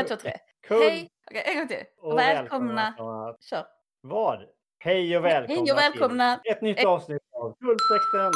ett, två, tre. Kul Hej! Okej, en gång till. och välkomna. välkomna. Kör. Vad? Hej och välkomna, Hej och välkomna. till ett nytt avsnitt av Guldfläkten.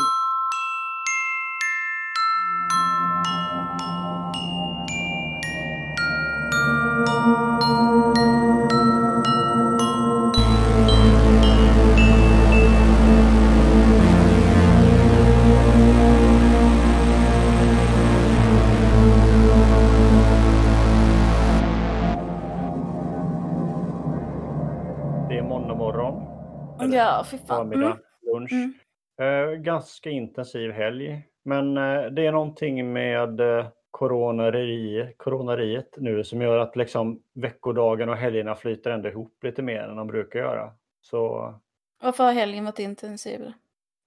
Ja, fy fan. Förmiddag, Mm. lunch. Mm. Eh, ganska intensiv helg. Men eh, det är någonting med eh, coronari, coronariet nu som gör att liksom veckodagen och helgerna flyter ändå ihop lite mer än de brukar göra. Så Varför har helgen varit intensiv?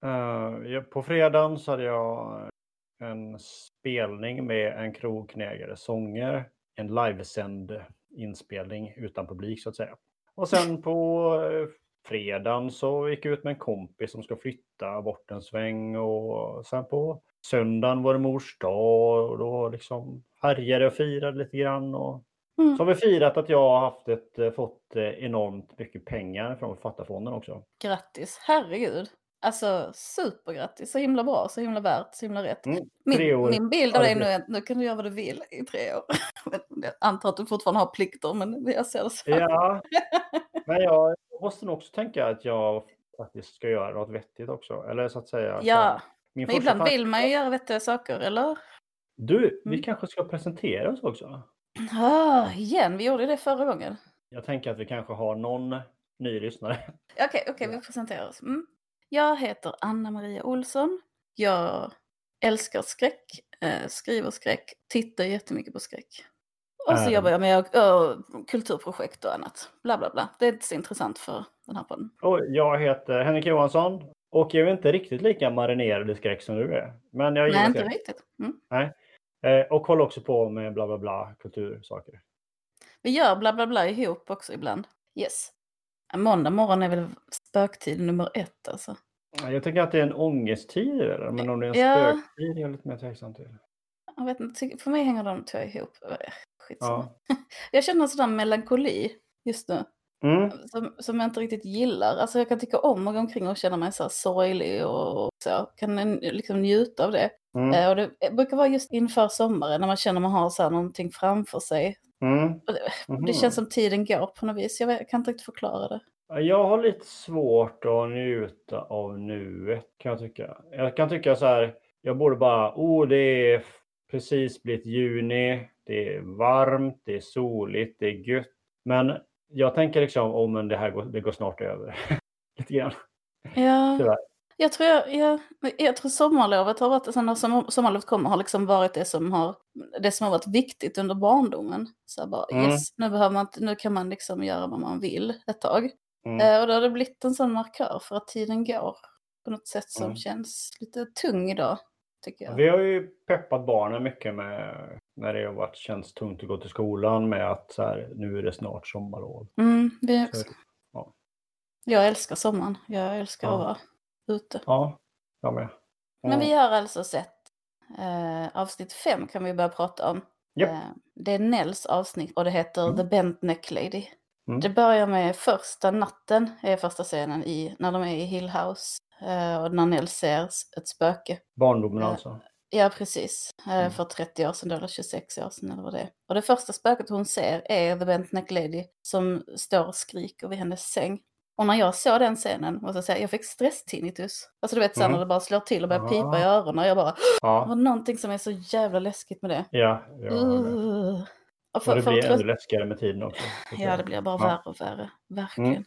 eh, på fredagen så hade jag en spelning med en krogknägare sånger. En livesänd inspelning utan publik så att säga. Och sen på eh, fredagen så gick jag ut med en kompis som ska flytta bort en sväng och sen på söndagen var det mors dag och då liksom härjade och firade lite grann. Och Mm. så har vi firat att jag har haft ett, eh, fått eh, enormt mycket pengar från Författarfonden också. Grattis, herregud. Alltså supergrattis, så himla bra, så himla värt, så himla rätt. Mm, Min, min bild av dig nu är att nu kan du göra vad du vill i tre år. Jag antar att du fortfarande har plikter, men jag ser det så. Ja, men jag måste nog också tänka att jag faktiskt ska göra något vettigt också. Eller så att säga. Ja, min men ibland vill man ju göra vettiga saker, eller? Du, vi Mm. kanske ska presentera oss också. Ah, igen, vi gjorde det förra gången. Jag tänker att vi kanske har någon ny lyssnare. Okej, okej, vi presenterar oss. Mm. Jag heter Anna-Maria Olsson. Jag älskar skräck, eh, skriver skräck, tittar jättemycket på skräck. Och så Ehm. jobbar jag med kulturprojekt och annat. Bla, bla, bla. Det är inte så intressant för den här podden. Och jag heter Henrik Johansson och jag är inte riktigt lika marinerad i skräck som du är. Men jag Nej, inte skräck. riktigt. Mm. Eh, Och håller också på med bla bla bla kultursaker. Vi gör bla, bla, bla ihop också ibland. Yes. Måndag morgon är väl spöktid nummer ett alltså. Jag tänker att det är en ångesttid eller? Men om det är en Ja. spöktid är jag lite mer tveksam till. Jag vet inte, för mig hänger de två ihop. Eh, Skitsamma. Ja. Jag känner en sån där melankoli just nu. Mm. som, som jag inte riktigt gillar. Alltså jag kan tycka om att gå omkring och känna mig så här sorglig och så. Kan liksom njuta av det. Mm. Eh, och det brukar vara just inför sommaren när man känner man har så här någonting framför sig. Mm. Det, Mhm. det känns som tiden går på något vis. Jag, vet, jag kan inte riktigt förklara det. Jag har lite svårt att njuta av nuet kan jag tycka. Jag kan tycka så här, jag borde bara, oh det är precis blivit juni, det är varmt, det är soligt, det är gött. Men jag tänker liksom, oh men det här går, det går snart över. lite grann. Ja, Tyvärr. jag tror, jag, jag, jag tror sommarlovet har varit, sen när sommar, sommarlovet kommer har liksom varit det som har, det som har varit viktigt under barndomen. Så bara, Mm. yes, nu, behöver man, nu kan man liksom göra vad man vill ett tag. Mm. Eh, och då har det blivit en sån markör för att tiden går på något sätt som Mm. känns lite tung idag, tycker jag. Vi har ju peppat barnen mycket med när det har varit, känts tungt att gå till skolan med att så här, nu är det snart sommarlov. Mm, vi Så, också. ja. Jag älskar sommaren, jag älskar Ja. att vara ute. ja, jag med. Men vi har alltså sett eh, avsnitt fem kan vi börja prata om. Japp. Eh, det är Nells avsnitt och det heter Mm. The Bent Neck Lady. Mm. Det börjar med första natten, är första scenen, i, när de är i Hill House. Eh, och när Nell ser ett spöke. Barndomen Eh, alltså. Ja, precis. Eh, Mm. För 30 år sedan, eller 26 år sedan eller vad det är. Och det första spöket hon ser är The Bent Neck Lady som står och skriker vid hennes säng. Och när jag såg den scenen, måste jag säga, jag fick stress-tinnitus. Alltså du vet, sen Mm. när det bara slår till och börjar pipa i Ah. öronen. Jag bara, det Ja, var någonting som är så jävla läskigt med det. ja, ja. det. Uh. Och Och för, det för blir ännu läskigare med tiden också. ja, det blir bara Ja. värre och värre. Verkligen. Mm.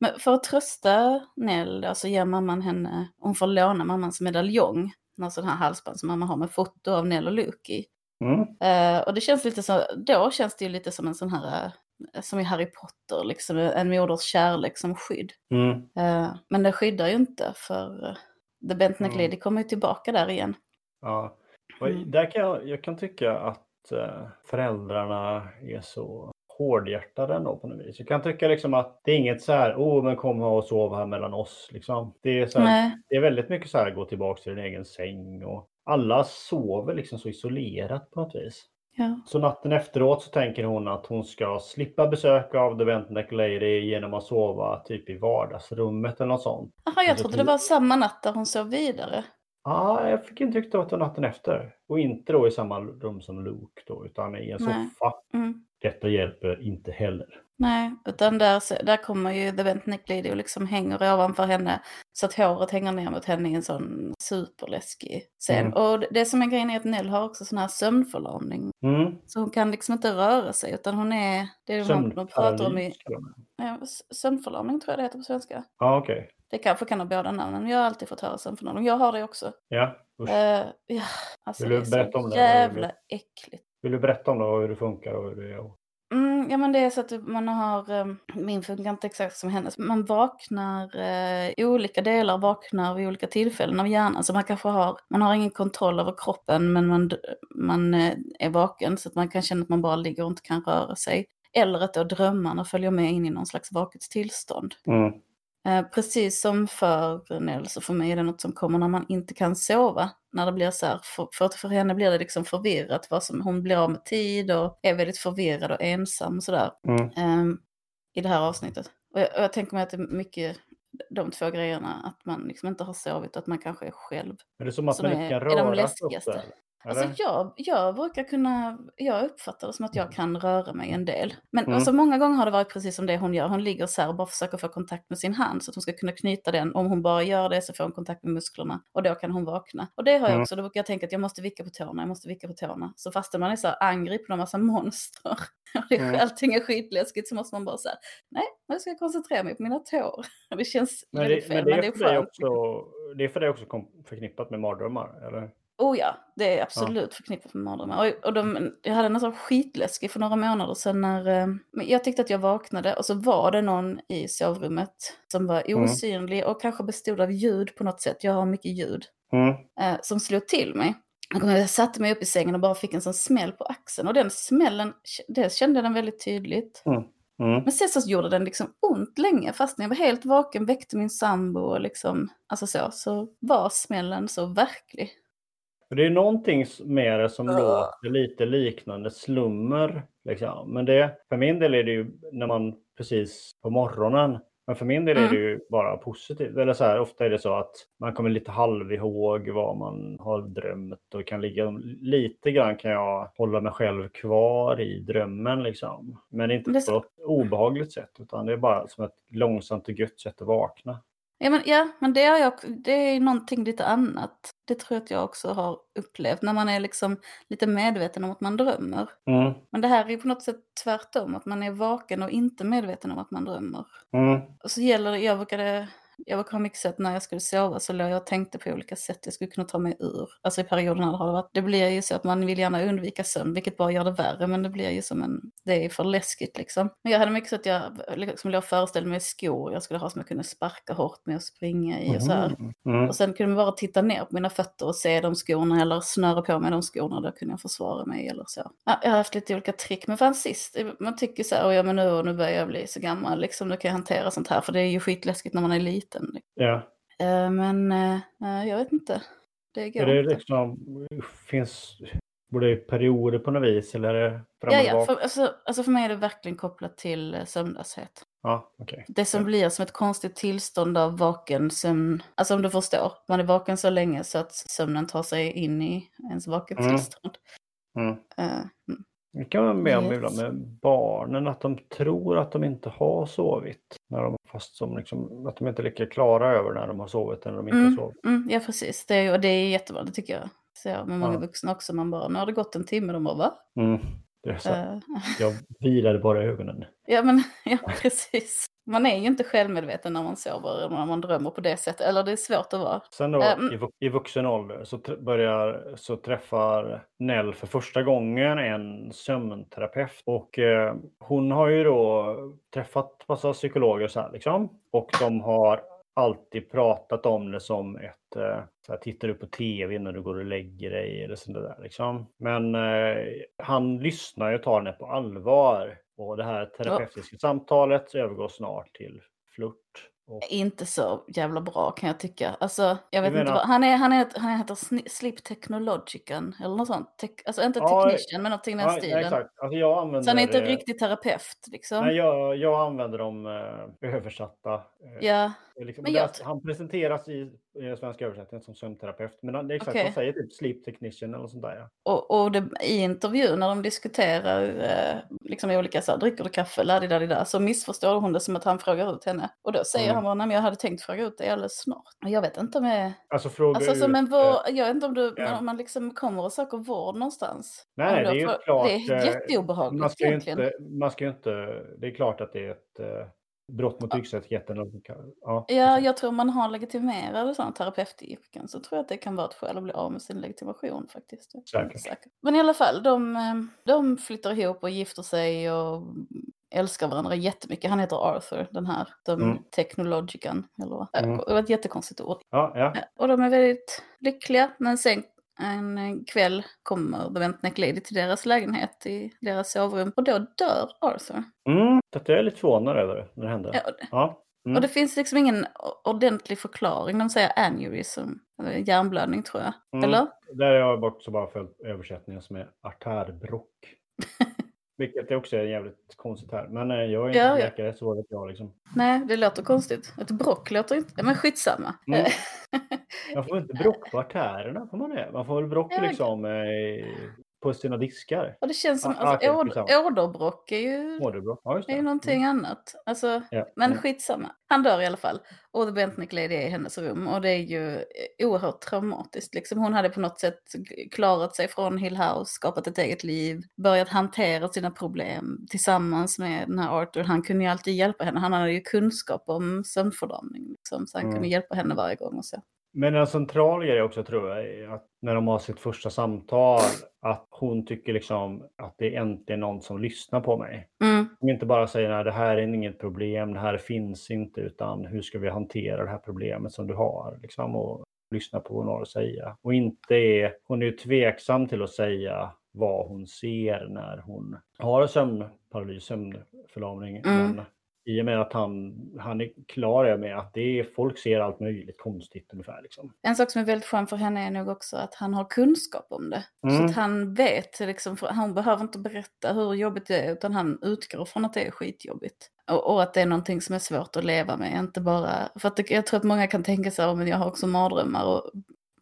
Men för att trösta Nell, alltså ger mamman henne, hon får låna mammans medaljong. En sån här halsband som mamma har med foto av Nell och Luke i. Mm. Eh, och det känns lite så, då känns det ju lite som en sån här, eh, som i Harry Potter, liksom en moders kärlek som skydd. Mm. Eh, men det skyddar ju inte för uh, The Bent Mm. Lady kommer ju tillbaka där igen. Ja. Och Mm. där kan jag, jag kan tycka att föräldrarna är så hårdhjärtade ändå på något vis. Jag kan tycka liksom att det är inget så här, oh men kom och sov här mellan oss. Liksom. Det, är så här, det är väldigt mycket så här, gå tillbaka till din egen säng och alla sover liksom så isolerat på något vis. Ja. Så natten efteråt så tänker hon att hon ska slippa besök av The Bentneck Lady genom att sova typ i vardagsrummet eller något sånt. Jaha, jag Så trodde det var samma natt där hon sov vidare. Ja, jag fick intrycket av att det var natten efter. Och inte då i samma rum som Luke då, utan i en Nej. soffa. Mm. Detta hjälper inte heller. Nej, utan där, där kommer ju The Bentneck Lady och liksom hänger ovanför henne. Så att håret hänger ner mot henne i en sån superläskig scen. Mm. Och det- som är grejen är att Nell har också sån här sömnförlamning. Mm. Så hon kan liksom inte röra sig utan hon är, det är hon de pratar om i, ja, sömnförlamning tror jag det heter på svenska. Ja, okej. Det kanske kan ha båda namnen, jag har alltid fått höra sömnförlamning. Jag har det också. Ja, usch. Eh, ja, alltså Vill du det är berätta så om det? jävla äckligt. Vill du berätta om det och hur det funkar och hur det är? Mm, ja men det är så att man har, eh, min funkar inte exakt som hennes, man vaknar, eh, olika delar vaknar vid olika tillfällen av hjärnan. Så man kanske har, man har ingen kontroll över kroppen men man, man eh, är vaken så att man kan känna att man bara ligger och inte kan röra sig. Eller att då drömmarna följer med in i någon slags vaket tillstånd. Mm. Eh, precis som för Nels och för mig är det något som kommer när man inte kan sova. När det blir så här, för, för, för henne blir det liksom förvirrat, vad som, hon blir av med tid och är väldigt förvirrad och ensam och sådär Mm. ehm, i det här avsnittet. Och jag, och jag tänker mig att det är mycket de två grejerna, att man liksom inte har sovit och att man kanske är själv. Är det som att Som man är- inte kan är röra sig Alltså jag, jag brukar kunna, jag uppfattar det som att jag kan röra mig en del. Men Mm. alltså många gånger har det varit precis som det hon gör. Hon ligger så här och bara försöker få kontakt med sin hand så att hon ska kunna knyta den. Om hon bara gör det så får hon kontakt med musklerna och då kan hon vakna. Och det har jag Mm. också, då brukar jag tänka att jag måste vicka på tårna, jag måste vicka på tårna. Så fastän man är så här angripen av massa monster och det, Mm. allting är skitläskigt så måste man bara säga nej, nu ska jag koncentrera mig på mina tår. Det känns Men väldigt det, fel, men det, är för dig skönt. också, det är för dig också förknippat med mardrömmar, eller? Oh ja, det är absolut förknippat med mardrömmar. Och, och de, jag hade nästan skitläskig för några månader sedan när eh, men jag tyckte att jag vaknade och så var det någon i sovrummet som var Mm. osynlig och kanske bestod av ljud på något sätt. Jag har mycket ljud. Mm. Eh, som slog till mig. Jag satte mig upp i sängen och bara fick en sån smäll på axeln. Och den smällen, det kände jag den väldigt tydligt. Mm. Men sen så gjorde den liksom ont länge, fast när jag var helt vaken, väckte min sambo och liksom, alltså så, så var smällen så verklig. Det är någonting med det som Ja. låter lite liknande slummer. Liksom. Men det, för min del är det ju när man precis på morgonen. Men för min del är Mm. det ju bara positivt. Eller så här, ofta är det så att man kommer lite halv ihåg vad man har drömt och kan ligga lite grann kan jag hålla mig själv kvar i drömmen liksom. Men inte på ett obehagligt sätt utan det är bara som ett långsamt och gött sätt att vakna. Ja men, ja, men det, har jag, det är någonting lite annat. Det tror jag att jag också har upplevt när man är liksom lite medveten om att man drömmer. Mm. Men det här är på något sätt tvärtom, att man är vaken och inte medveten om att man drömmer. Mm. Och så gäller det, jag brukade, jag brukar ha mycket sätt när jag skulle sova så låg jag och tänkte på olika sätt jag skulle kunna ta mig ur. Alltså i när det har det varit, det blir ju så att man vill gärna undvika sömn, vilket bara gör det värre, men det blir ju som en, det är för läskigt liksom. Men jag hade mycket så att jag liksom låg och föreställde mig skor jag skulle ha som jag kunde sparka hårt med och springa i och så här. Mm. Mm. Och sen kunde man bara titta ner på mina fötter och se de skorna eller snöra på mig de skorna. Då kunde jag försvara mig eller så. Ja, jag har haft lite olika trick. Men fan sist, man tycker så här, "Oj, ja men nu, nu börjar jag bli så gammal. Liksom, nu kan jag hantera sånt här. För det är ju skitläskigt när man är liten. Ja. Eh, men eh, jag vet inte. Det går Är det inte. liksom, finns både perioder på något vis eller är det fram Ja, ja, för, alltså, alltså för mig är det verkligen kopplat till eh, sömnlöshet. Ja, okej. Det som Ja. blir som ett konstigt tillstånd av vaken sömn. Alltså om du förstår, man är vaken så länge så att sömnen tar sig in i ens vaken Mm. tillstånd. Mm. Eh, mm. Det kan man med om Yes. ibland med barnen, att de tror att de inte har sovit. När de, fast som liksom, att de inte är lika klara över när de har sovit än när de inte har Mm, sovit. mm, ja, precis. Det är, och det är jättebra, det tycker jag. Så jag med många Ja. vuxna också, man bara, nu har det gått en timme, de bara, va? Mm. Det är så, Eh, Jag vilade bara ögonen. ja, men ja, precis. Man är ju inte självmedveten när man sover, eller när man drömmer på det sättet. Eller det är svårt att vara. Sen då Mm. i, vu- i vuxen ålder så, börjar, så träffar Nell för första gången en sömnterapeut. Och eh, hon har ju då träffat massa psykologer så här liksom. Och de har alltid pratat om det som ett, eh, så här, tittar du på tv när du går och lägger dig eller sånt där liksom. Men eh, han lyssnar ju och tar henne på allvar. Och det här terapeutiska samtalet övergår snart till flört Och, Inte så jävla bra kan jag tycka. Alltså, jag vet menar- inte vad, han, är, han, är, han heter Sleep Technologican eller något sånt. Tech, alltså inte Ja, technician men någonting i den ja, stilen. exakt. Alltså jag använder... Så han är inte eh, riktig terapeut liksom. Nej, jag, jag använder dem eh, översatta. eh, Ja, Liksom, Men men jag- han presenteras i, i svenska översättningen som sömnterapeut. Men han, det är exakt, Okej. han säger typ sleep technician eller sånt där. Ja. och, och det, i intervjun när de diskuterar eh, liksom olika så här, dricker du kaffe, laddi så missförstår hon det som att han frågar ut henne. Och då säger Mm. han bara, nej men jag hade tänkt fråga ut dig alldeles snart. Och jag vet inte om jag... Alltså fråga Alltså, alltså ut, men eh, vår, jag vet inte om du, ja. om man liksom kommer och söker vård någonstans. Nej, det är ju klart, Det är eh, jätteobehagligt man ska, egentligen. inte, man ska ju inte... Det är klart att det är ett eh, brott mot och- Ja, Ja, jag tror man har legitimerade sådana terapeutyrken så tror jag att det kan vara ett skäl att bli av med sin legitimation faktiskt. Säkert. säker. Men i alla fall, de, eh, de flyttar ihop och gifter sig och älskar varandra jättemycket. Han heter Arthur, den här, de Mm. Technologican, eller vad? Mm. Det var ett jättekonstigt ord. ja, ja. Och de är väldigt lyckliga, men sen en eh, kväll kommer The Bentneck Lady till deras lägenhet i deras sovrum och då dör Arthur. Mm, detta är jag lite förvånad över när det hände. Ja, och- Ja. Mm. Och det finns liksom ingen ordentlig förklaring. De säger aneurysm, eller hjärnblödning tror jag. Mm. Eller? Där har jag också bara följt översättningen som är artärbrock. Vilket är också är jävligt konstigt här. Men eh, jag är inte Ja, ja. läkare så vad vet jag liksom. Nej, det låter konstigt. Ett brock låter inte... Men skitsamma. Mm. Man får inte brock på artärerna, får man det? Man får väl brock Ja, liksom eh, på sina diskar. och det känns som... Ja, Alltså, skitsamma. åderbråck är ju... Åderbråck, ja är ju någonting annat. Alltså, Ja. men Mm. skitsamma. Han dör i alla fall. Och The Bentnick Lady är i hennes rum. Och det är ju eh, oerhört traumatiskt. Liksom, hon hade på något sätt klarat sig från Hill House, skapat ett eget liv, börjat hantera sina problem tillsammans med den här Arthur. Han kunde ju alltid hjälpa henne. Han hade ju kunskap om sömnförlamning. Liksom, så han Mm. kunde hjälpa henne varje gång och så. Men en central grej också tror jag är att när de har sitt första samtal att hon tycker liksom att det är äntligen någon som lyssnar på mig. Mm, Som inte bara säger nej det här är inget problem, det här finns inte utan hur ska vi hantera det här problemet som du har liksom och lyssna på vad hon har att säga. Och inte är, hon är ju tveksam till att säga vad hon ser när hon har sömnparalys, sömnförlamning. Mm. Men i och med att han, han är klar med att det är, folk ser allt möjligt konstigt ungefär. Liksom. En sak som är väldigt skön för henne är nog också att han har kunskap om det. Så Mm. att han vet, liksom, han behöver inte berätta hur jobbigt det är, utan han utgår från att det är skitjobbigt. Och, och att det är någonting som är svårt att leva med, inte bara... För att det, jag tror att många kan tänka sig, "Ja, men jag har också mardrömmar och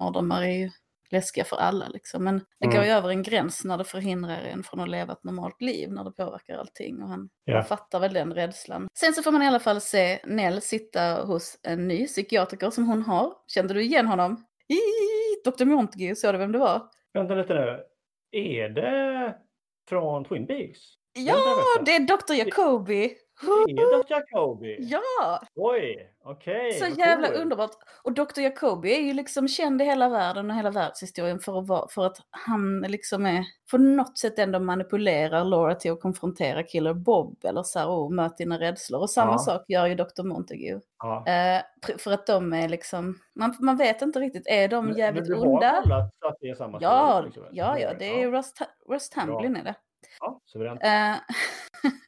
mardrömmar är ju läskiga för alla liksom. Men det Mm. går ju över en gräns när det förhindrar en från att leva ett normalt liv, när det påverkar allting. Och han, han fattar väl den rädslan. Sen så får man i alla fall se Nell sitta hos en ny psykiatriker som hon har. Kände du igen honom? I, Dr. Montague, såg du vem det var? Vänta lite nu. Är det från Twin Peaks? Ja, det är Dr. Jacobi! Det är Dr. Jacobi? Ja, Oj, okej. så vad jävla coolt. underbart. Och Dr. Jacobi är ju liksom känd i hela världen och hela världshistorien för att, vara, för att han liksom är, på något sätt ändå manipulerar Laura till att konfrontera Killer Bob eller så här, oh, möt dina rädslor. Och samma Ja. sak gör ju Dr. Montague. Ja. Pr- för att de är liksom, man, man vet inte riktigt, är de Men- jävligt men du onda? har kollat så att det är samma Ja, story, liksom? ja, ja, det är ja. Rust, Rust Hamblin är det. Ja, suveränt. Eh,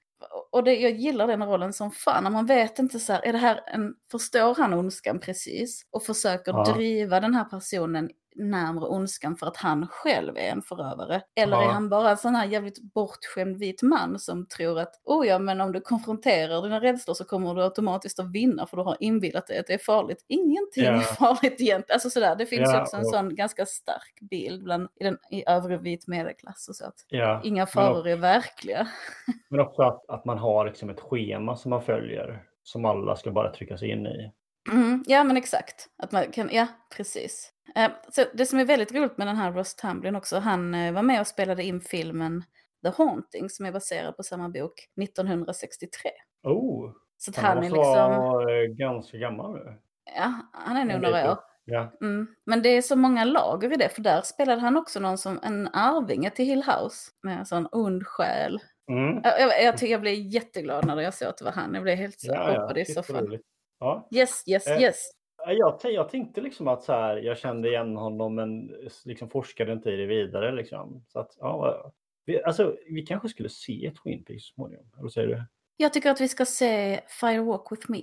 och det, jag gillar den rollen som fan, när man vet inte så här, är det här en, förstår han ondskan precis? Och försöker Ja. driva den här personen närmare ondskan för att han själv är en förövare? Eller Ja. är han bara en sån här jävligt bortskämd vit man som tror att, oh ja, men om du konfronterar dina rädslor så kommer du automatiskt att vinna för du har inbillat dig att det är farligt. Ingenting Ja. är farligt egentligen. Alltså sådär, det finns Ja, också en och- sån ganska stark bild bland, i, den, i övre vit medelklass och så att Ja. inga faror är verkliga. Men också att, att man har liksom ett schema som man följer. Som alla ska bara trycka sig in i. Mm, ja men exakt. Att man kan, ja, precis. Eh, så det som är väldigt roligt med den här Ross Tamblin också, han eh, var med och spelade in filmen The Haunting som är baserad på samma bok 1963. Oh, Så han han är liksom, eh, ganska gammal nu. ja, han är nog några år. Ja. Mm. Men det är så många lager i det, för där spelade han också någon som en arvinge till Hill House med en sån ond själ. Mm. Jag, jag, jag, jag blev jätteglad när jag såg att det var han. Jag blev helt så Ja, ja. hoppade i Shit, soffan. roligt. Ja. Yes, yes, Eh, yes. Ja, Jag, jag tänkte liksom att så här, jag kände igen honom men liksom forskade inte i det vidare. Liksom. Så att, ja, vi, alltså, vi kanske skulle se Twin Peaks så småningom. Vad säger du? Jag tycker att vi ska se Fire Walk With Me.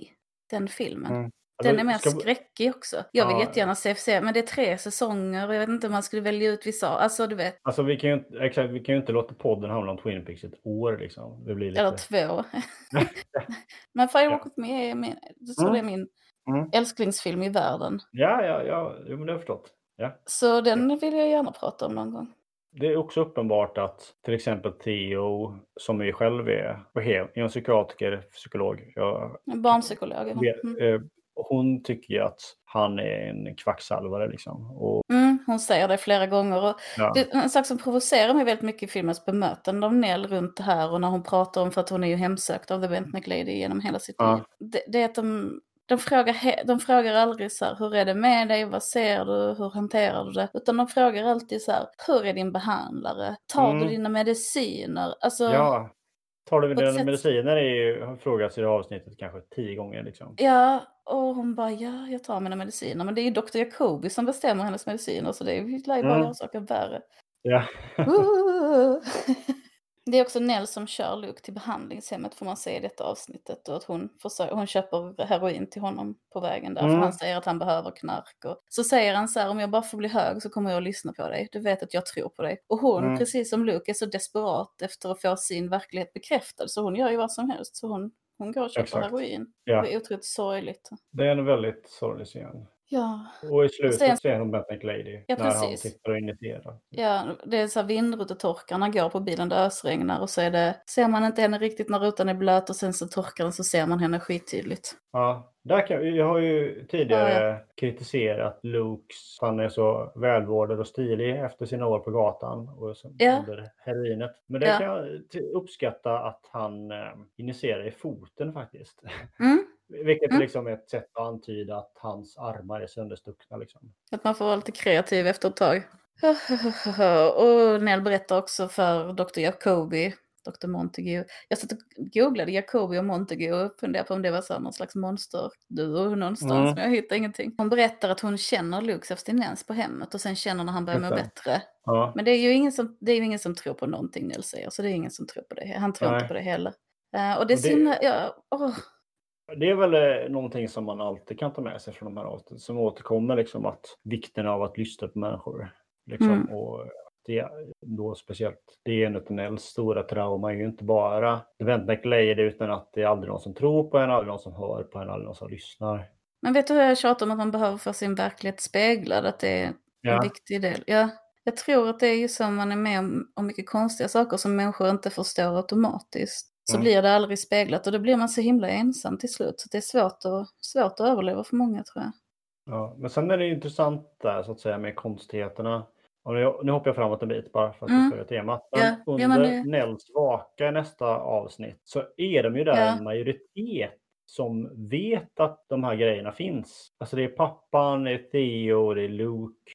den filmen. Mm. Den är mer ska- skräckig också. Jag vill Ja. jättegärna se FCA, men det är tre säsonger och jag vet inte om man skulle välja ut vissa. Alltså du vet, Alltså vi kan ju inte, exakt, vi kan ju inte låta podden hamna om Twin Peaks ett år liksom. Det blir lite... eller två. men Fire Walk With Me är min, jag tror Mm. det är min Mm. älsklingsfilm i världen. Ja, ja, ja, jo, men det har jag förstått. Ja. Så den vill jag gärna prata om någon gång. Det är också uppenbart att till exempel Theo, som vi själv är, är en psykiatriker, psykolog, jag En barnpsykolog. Mm. eh, hon tycker ju att han är en kvacksalvare liksom. Och, Mm, hon säger det flera gånger. Och ja, det är en sak som provocerar mig väldigt mycket i filmens bemötande av Nell runt det här och när hon pratar om, för att hon är ju hemsökt av The Bentnick Lady genom hela sitt Ja. liv. Det, det är att de, de, frågar, de frågar aldrig så här, hur är det med dig, vad ser du, hur hanterar du det? Utan de frågar alltid så här, hur är din behandlare? Tar Mm. du dina mediciner? Alltså, ja. Tar du dina sätt- mediciner är ju, har frågats i det avsnittet kanske tio gånger liksom. Ja, och hon bara, ja, jag tar mina mediciner. Men det är ju Dr. Jacobi som bestämmer hennes mediciner, så det är ju bara Mm. saker värre. Ja. Det är också Nell som kör Luke till behandlingshemmet får man se i detta avsnittet. Och att hon, försöker, hon köper heroin till honom på vägen där. För Mm. han säger att han behöver knark. Och så säger han så här, om jag bara får bli hög så kommer jag att lyssna på dig. Du vet att jag tror på dig. Och hon, Mm. precis som Luke, är så desperat efter att få sin verklighet bekräftad. Så hon gör ju vad som helst. Så hon, hon går och köper Exakt. heroin. Ja. Det är otroligt sorgligt. Det är en väldigt sorglig scen. Ja, Och i slutet Sen- ser hon Bentnick Lady. Ja, när han precis. sitter och initierar. Ja, det är så här vindrutetorkarna går på bilen, det ösregnar och så är det, ser man inte henne riktigt när rutan är blöt och sen så torkar den så ser man henne skittydligt. Ja, där kan, jag har ju tidigare Ja, kritiserat Lukes, han är så välvårdad och stilig efter sina år på gatan och så, Ja. under heroinet. Men det Ja. kan jag uppskatta att han eh, injicerar i foten faktiskt. Mm. Vilket Mm. liksom är ett sätt att antyda att hans armar är sönderstuckna. Liksom. Att man får vara lite kreativ efter ett tag. Och Nell berättar också för Dr. Jacobi, Dr. Montague. Jag satt och googlade Jacobi och Montague och funderade på om det var så någon slags monsterduo någonstans, Mm. men jag hittade ingenting. Hon berättar att hon känner Lukes abstinens på hemmet och sen känner när han börjar må bättre. Ja. Men det är ju ingen som, det är ju ingen som tror på någonting Nell säger, så det är ingen som tror på det. Han tror Nej. inte på det heller. Eh, och det är så det- himla, ja, åh, Det är väl eh, någonting som man alltid kan ta med sig från de här avsnitten som återkommer, liksom att vikten av att lyssna på människor. Liksom, Mm. och det, då speciellt, det är en av Nells stora trauma, är ju inte bara The Ventneck Lady utan att det är aldrig någon som tror på en, aldrig någon som hör på en, aldrig någon som lyssnar. Men vet du hur jag tjatar om att man behöver få sin verklighet speglad? Att det är en Ja, viktig del. Ja, jag tror att det är ju så man är med om, om mycket konstiga saker som människor inte förstår automatiskt. Så Mm. blir det aldrig speglat och då blir man så himla ensam till slut. Så det är svårt att, svårt att överleva för många tror jag. ja. Men sen är det intressant där så att säga med konstigheterna. Och nu, nu hoppar jag framåt en bit bara för att Mm. vi följer temat. Men Ja, ja, under men det- Nells vaka i nästa avsnitt så är de ju där Ja. en majoritet som vet att de här grejerna finns. Alltså det är pappan, det är Theo, det är Luke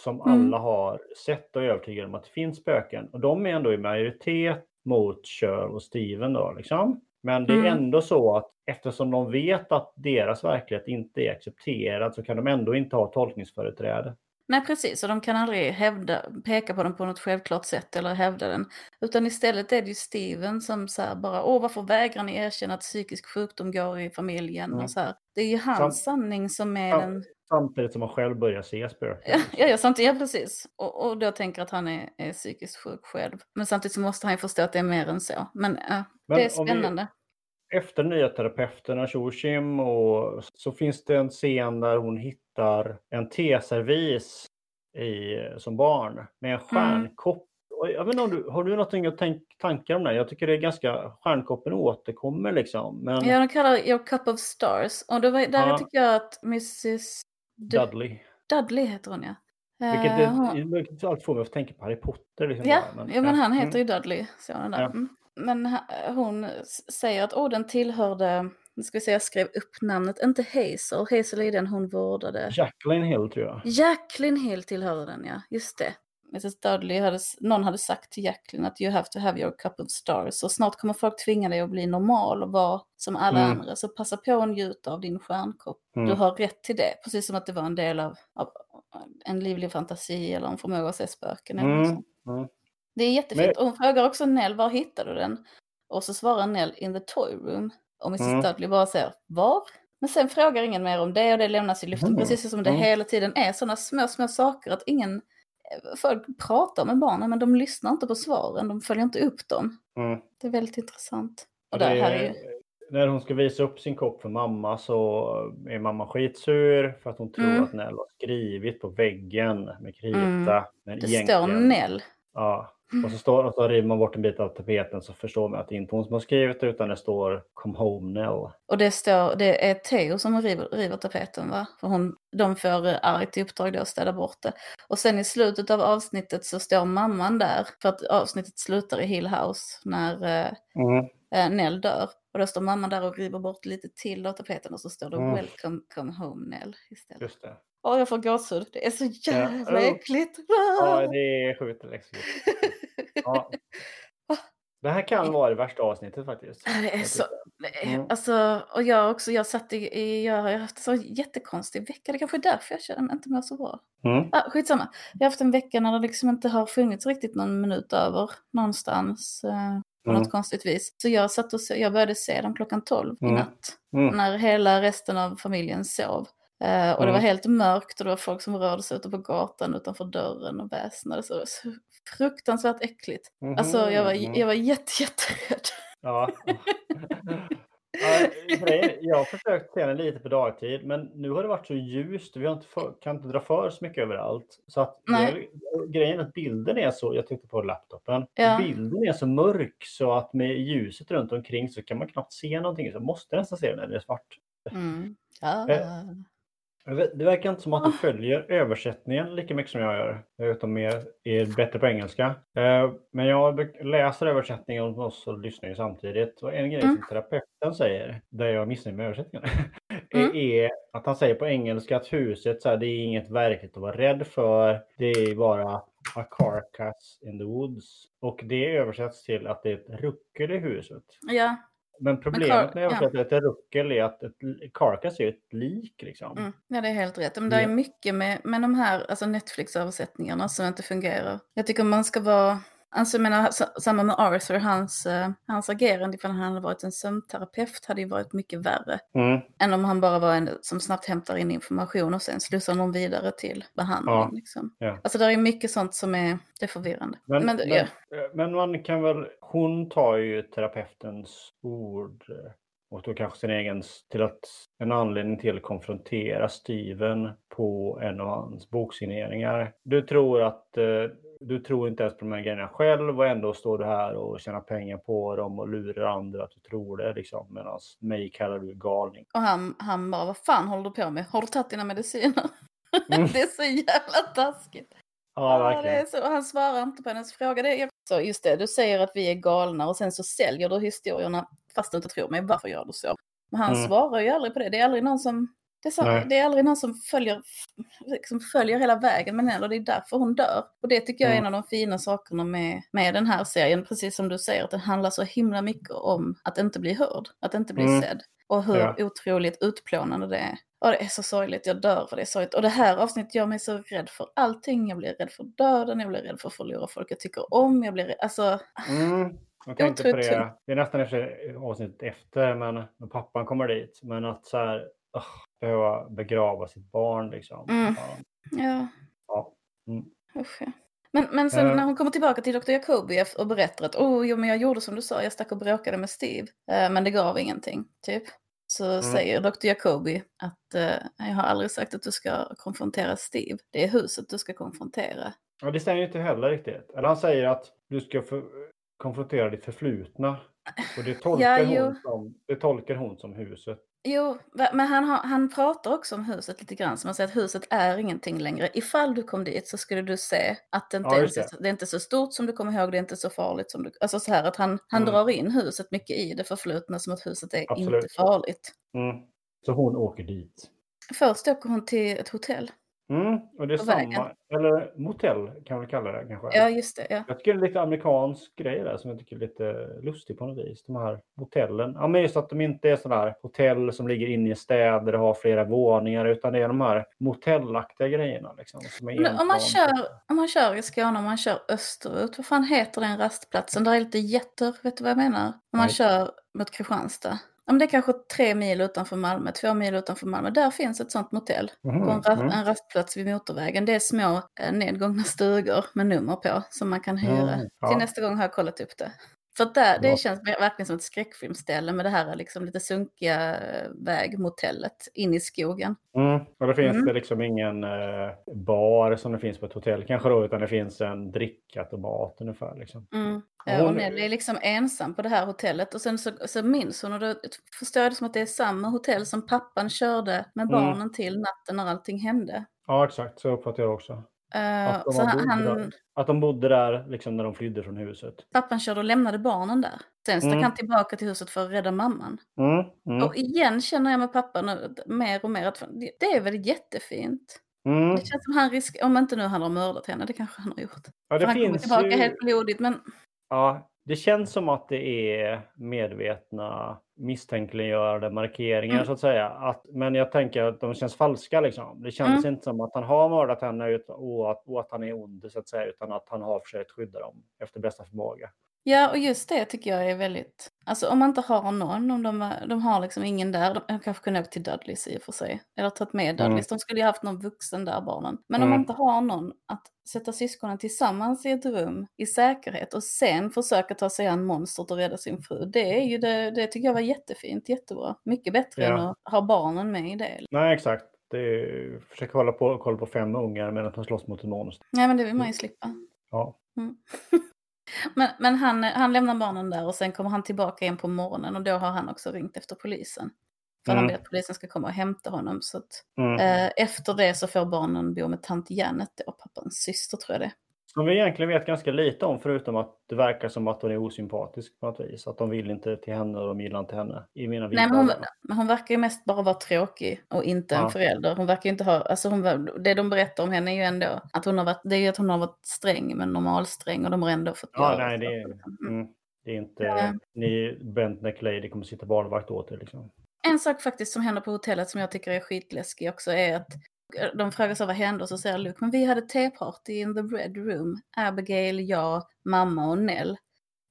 som Mm. alla har sett och är övertygade om att det finns spöken. Och de är ändå i majoritet mot Cheryl och Steven då liksom. Men det är Mm. ändå så att eftersom de vet att deras verklighet inte är accepterad så kan de ändå inte ha tolkningsföreträde. Nej, precis. Och de kan aldrig hävda, peka på den på något självklart sätt eller hävda den. Utan istället är det ju Steven som så bara, åh varför vägrar ni erkänna att psykisk sjukdom går i familjen? Mm. Och så här. Det är ju hans Sam- sanning som är den... Samtidigt som man själv börjar se spöken. Ja, ja, ja samtidigt, ja precis. Och, och då tänker att han är, är psykiskt sjuk själv. Men samtidigt så måste han ju förstå att det är mer än så. Men ja, Men det är spännande. Efter nya terapeuterna Tjokim och så finns det en scen där hon hittar en teservis i, som barn med en stjärnkopp. Och Jag vet inte om du, har du någonting att tänk, tankar om det? Jag tycker det är ganska, stjärnkoppen återkommer liksom. Men Ja, de kallar det Your Cup of Stars. Och var, där Ja. tycker jag att Mrs. Dudley. Dudley heter hon ja. Vilket Eh, det, hon- vilket alltid får mig att tänka på Harry Potter. Liksom Ja, bara, ja, men han mm. heter ju Dudley, sonen där. Ja. Mm. Men hon säger att oh, den tillhörde, nu ska vi se, jag skrev upp namnet, inte Hazel, Hazel är den hon vårdade. Jacqueline Hill tror jag. Jacqueline Hill tillhörde den, ja, just det. Mrs Dudley hade, någon hade sagt till Jacqueline att you have to have your cup of stars. Och snart kommer folk tvinga dig att bli normal och vara som alla Mm. andra. Så passa på att njuta av din stjärnkopp. Mm. Du har rätt till det. Precis som att det var en del av, av en livlig fantasi eller en förmåga att se spöken. Eller något Mm. sånt. Mm. Det är jättefint. Men- Och hon frågar också Nell, var hittade du den? Och så svarar Nell, in the toy room. Och Mrs Mm. Dudley bara säger, var? Men sen frågar ingen mer om det och det lämnas i luften. Mm. Precis som det Mm. hela tiden är sådana små, små saker att ingen... eh, Folk pratar med barnen men de lyssnar inte på svaren, de följer inte upp dem. Mm. Det är väldigt intressant. Och det det här är ju... När hon ska visa upp sin kopp för mamma så är mamma skitsur för att hon tror Mm. att Nell har skrivit på väggen med krita. Mm. Men Det egentligen- står Nell. Ja. Och så, står, och så river man bort en bit av tapeten så förstår man att det inte är hon som har skrivit utan det står Come home Nell. Och det står, det är Theo som river, river tapeten va? För hon, de får eh, argt i uppdrag då att städa bort det. Och sen i slutet av avsnittet så står mamman där, för att avsnittet slutar i Hill House när eh, eh, Nell dör. Och då står mamman där och river bort lite till av tapeten och så står det Mm. Welcome come home Nell istället. Just det. Åh, jag får gåshud. Det är så jävla Ja. äckligt. Ja, det är sjukt läskigt. Ja. Det här kan vara det värsta avsnittet faktiskt. Det är så- Mm. Alltså, och jag också, jag satt i, i jag har haft en så jättekonstig vecka. Det kanske är därför jag känner mig inte mår så bra. Mm. Ah, skitsamma. Jag har haft en vecka när det liksom inte har funnits riktigt någon minut över någonstans. Eh, på Mm. något konstigt vis. Så jag satt och jag började se dem klockan 12 i Mm. natt. Mm. När hela resten av familjen sov. Eh, och det var Mm. helt mörkt och det var folk som rörde sig ute på gatan utanför dörren och väsnade. Så det var så fruktansvärt äckligt. Alltså jag var, Mhm. jag var jätte, jätterädd. Ja. Jag har försökt se den lite på dagtid, men nu har det varit så ljust vi inte för, kan inte dra för så mycket överallt. Så att det grejen är att bilden är så, jag tittade på laptopen, Ja. bilden är så mörk så att med ljuset runt omkring så kan man knappt se någonting. Så måste nästan se den när det är svart. Mm. Ja. Jag Det verkar inte som att du följer översättningen lika mycket som jag gör, utan mer är bättre på engelska. Eh, Men jag läser översättningen och och lyssnar ju samtidigt. Och en grej Mm. som terapeuten säger, där jag missnöjd med översättningen, Mm. är att han säger på engelska att huset, så här, det är inget verkligt att vara rädd för. Det är bara a carcass in the woods. Och det översätts till att det är ett ruckel i huset. ja. Men problemet med översättningen till ett ruckel är att ett carcass är ett lik liksom. Mm, ja, det är helt rätt. Men det är Ja. mycket med, med de här alltså Netflix-översättningarna som inte fungerar. Jag tycker man ska vara... Alltså jag menar, sa- samma med Arthur, hans, eh, hans agerande ifall han hade varit en sömnterapeut hade ju varit mycket värre. Mm. Än om han bara var en som snabbt hämtar in information och sen slussar någon vidare till behandling. Ja, Liksom. ja. Alltså det är mycket sånt som är, det är förvirrande. Men, Men, men, ja. eh, men man kan väl, hon tar ju terapeutens ord eh, och då kanske sin egen till att en anledning till att konfrontera Steven på en av hans boksigneringar. Du tror att eh, du tror inte ens på de här grejerna själv och ändå står du här och tjänar pengar på dem och lurar andra att du tror det liksom. Medan mig kallar du galning. Och han, han bara, vad fan håller du på med? Har du tagit dina mediciner? Mm. det är så jävla taskigt. Ja, det verkligen. så, han svarar inte på hennes fråga. Det är, så just det, du säger att vi är galna och sen så säljer du historierna fast du inte tror mig. Varför gör du så? Men han Mm. svarar ju aldrig på det. Det är aldrig någon som, det är, så, det är aldrig någon som följer, liksom följer hela vägen med henne och det är därför hon dör. Och det tycker jag är Mm. en av de fina sakerna med, med den här serien. Precis som du säger, att den handlar så himla mycket om att inte bli hörd, att inte bli Mm. sedd. Och hur Ja. otroligt utplånande det är. Och det är så sorgligt, jag dör för det är sorgligt. Och det här avsnittet gör mig så rädd för allting. Jag blir rädd för döden, jag blir rädd för att förlora folk jag tycker om. Jag blir rädd, alltså, Mm. Jag tänkte på Otroligt det. Det är nästan efter avsnittet efter, men pappan kommer dit. Men att så här, oh, behöva begrava sitt barn liksom. Mm. Ja. ja. Mm. Usch, ja. Men, men sen Eh. när hon kommer tillbaka till Dr. Jacobi och berättar att oh, jo, men jag gjorde som du sa, jag stack och bråkade med Steve, eh, men det gav ingenting, typ. Så Mm. säger Dr. Jacobi att eh, jag har aldrig sagt att du ska konfrontera Steve, det är huset du ska konfrontera. Ja, det stämmer ju inte heller riktigt. Eller han säger att du ska för, konfrontera ditt förflutna. Och det tolkar, Ja, hon, som, det tolkar hon som huset. Jo, men han, har, han pratar också om huset lite grann, som han säger att huset är ingenting längre. Ifall du kom dit så skulle du se att det inte, Ja, är, just så- det är inte så stort som du kommer ihåg, det är inte så farligt som du... Alltså så här att han, han Mm. drar in huset mycket i det förflutna som att huset är Absolut. inte farligt. Mm. Så hon åker dit. Först åker hon till ett hotell. Mm. Och det är På samma, vägen. eller motell kan vi kalla det kanske. Ja, just det. Ja. Jag tycker det är lite amerikansk grej där som jag tycker är lite lustig på något vis. De här hotellen. Ja, men just att de inte är sådana här hotell som ligger inne i städer och har flera våningar utan det är de här motellaktiga grejerna. Liksom, om man, kör, om man kör i Skåne, om man kör österut, vad fan heter den rastplatsen? Där är lite jätter, vet du vad jag menar? Om man Nej. kör mot Kristianstad. Ja, men det är kanske tre mil utanför Malmö, två mil utanför Malmö. Där finns ett sånt motell. Mhm, På en, ra- mm. en rastplats vid motorvägen. Det är små eh, nedgångna stugor med nummer på som man kan hyra. Mm, ja. Till nästa gång har jag kollat upp det. För där, det Bra. känns verkligen som ett skräckfilmsställe med det här liksom lite sunkiga eh, vägmotellet in i skogen. Mm. Och då finns Mm. det liksom ingen eh, bar som det finns på ett hotell kanske då, utan det finns en drickautomat ungefär. Liksom. Mm. Ja, hon- Och Nelly är liksom ensam på det här hotellet och sen så, så minns hon och då förstår jag det som att det är samma hotell som pappan körde med Mm. barnen till natten när allting hände. Ja, exakt. Så uppfattar jag det också. Eh, Att de, han, bodde han, där, att de bodde där liksom när de flydde från huset. pappan körde och lämnade barnen där. Sen stack Mm. han tillbaka till huset för att rädda mamman. Mm. Mm. Och igen känner jag med pappan nu, mer och mer att det- är väl jättefint. Mm. Det känns som han risk, om inte nu han har mördat henne, det kanske han har gjort. Ja, För han kommer tillbaka ju... helt blodigt, men Ja, det känns som att det är medvetna misstänkliggörande markeringar Mm. så att säga. Att, men jag tänker att de känns falska liksom. Det kändes Mm. inte som att han har mördat henne och att, och att han är ond så att säga, utan att han har försökt skydda dem efter bästa förmåga. Ja, och just det tycker jag är väldigt... Alltså om man inte har någon, om de, de har liksom ingen där, de, de kanske kunde åkt till Dudleys i och för sig. Eller tagit med Dudleys, de skulle ju haft någon vuxen där, barnen. Men om Mm. man inte har någon, att sätta syskonen tillsammans i ett rum i säkerhet och sen försöka ta sig an monstret och rädda sin fru. Det är ju det, det tycker jag var jättefint, jättebra. Mycket bättre Ja. än att ha barnen med i det. Nej, exakt. Det är, försöka hålla på, kolla på fem ungar medan de slåss mot en monster. Nej, men det vill man ju slippa. Ja. Mm. men men han, han lämnar barnen där och sen kommer han tillbaka igen på morgonen och då har han också ringt efter polisen. För han Mm. vill att polisen ska komma och hämta honom. Så att, Mm. eh, efter det så får barnen bo med tant Janet då, pappans syster tror jag det. Som vi egentligen vet ganska lite om förutom att det verkar som att hon är osympatisk på något vis. Att de vill inte till henne och de gillar inte henne. I mina Nej, men hon, hon verkar ju mest bara vara tråkig och inte en Ja. förälder. Hon verkar inte ha, alltså hon, det de berättar om henne är ju ändå att hon har varit, det är ju att hon har varit sträng men normalsträng och de har ändå fått Ja, göra nej, det är, liksom. mm, det är inte Ja. ni Bent Lady kommer sitta barnvakt åt er liksom. En sak faktiskt som händer på hotellet som jag tycker är skitläskig också är att de frågar så vad hände och så säger Luke, men vi hade teparty in the red room. Abigail, jag, mamma och Nell.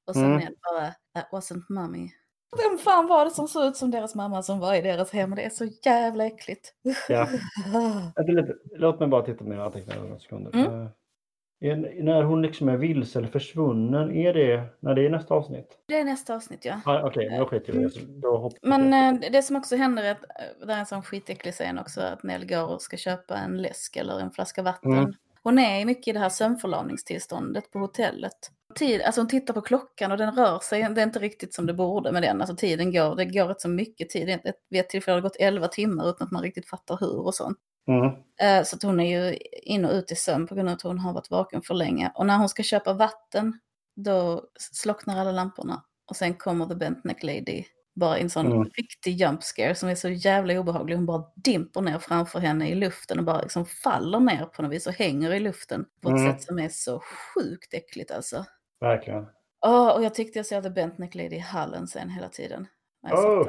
Och så Mm. Nell bara, that wasn't mommy. Vem fan var det som såg ut som deras mamma som var i deras hem? Det är så jävla äckligt. Ja. Låt mig bara titta på mina anteckningar några sekunder. Mm. Är- när hon liksom är vilse eller försvunnen, är det när det är nästa avsnitt? Det är nästa avsnitt ja. Ah, Okej, men då skiter vi hoppar Men vi. eh, det som också händer är att, eh, det är en sån skitäcklig scen också, att Nell går och ska köpa en läsk eller en flaska vatten. Mm. Hon är mycket i det här sömnförlamningstillståndet på hotellet. Tid, alltså hon tittar på klockan och den rör sig, det är inte riktigt som det borde med den. Alltså tiden går, det går rätt så mycket tid. Vid ett tillfälle har det gått 11 timmar utan att man riktigt fattar hur och sånt. Mm. Eh, Så att hon är ju in och ut i sömn på grund av att hon har varit vaken för länge. Och när hon ska köpa vatten, då slocknar alla lamporna. Och sen kommer The Bent Neck Lady, bara i en sån Mm. riktig jump scare som är så jävla obehaglig. Hon bara dimper ner framför henne i luften och bara liksom faller ner på något vis och hänger i luften på ett Mm. sätt som är så sjukt äckligt alltså. Verkligen. Åh, och jag tyckte jag såg The Bent Neck Lady i hallen sen hela tiden. Oh.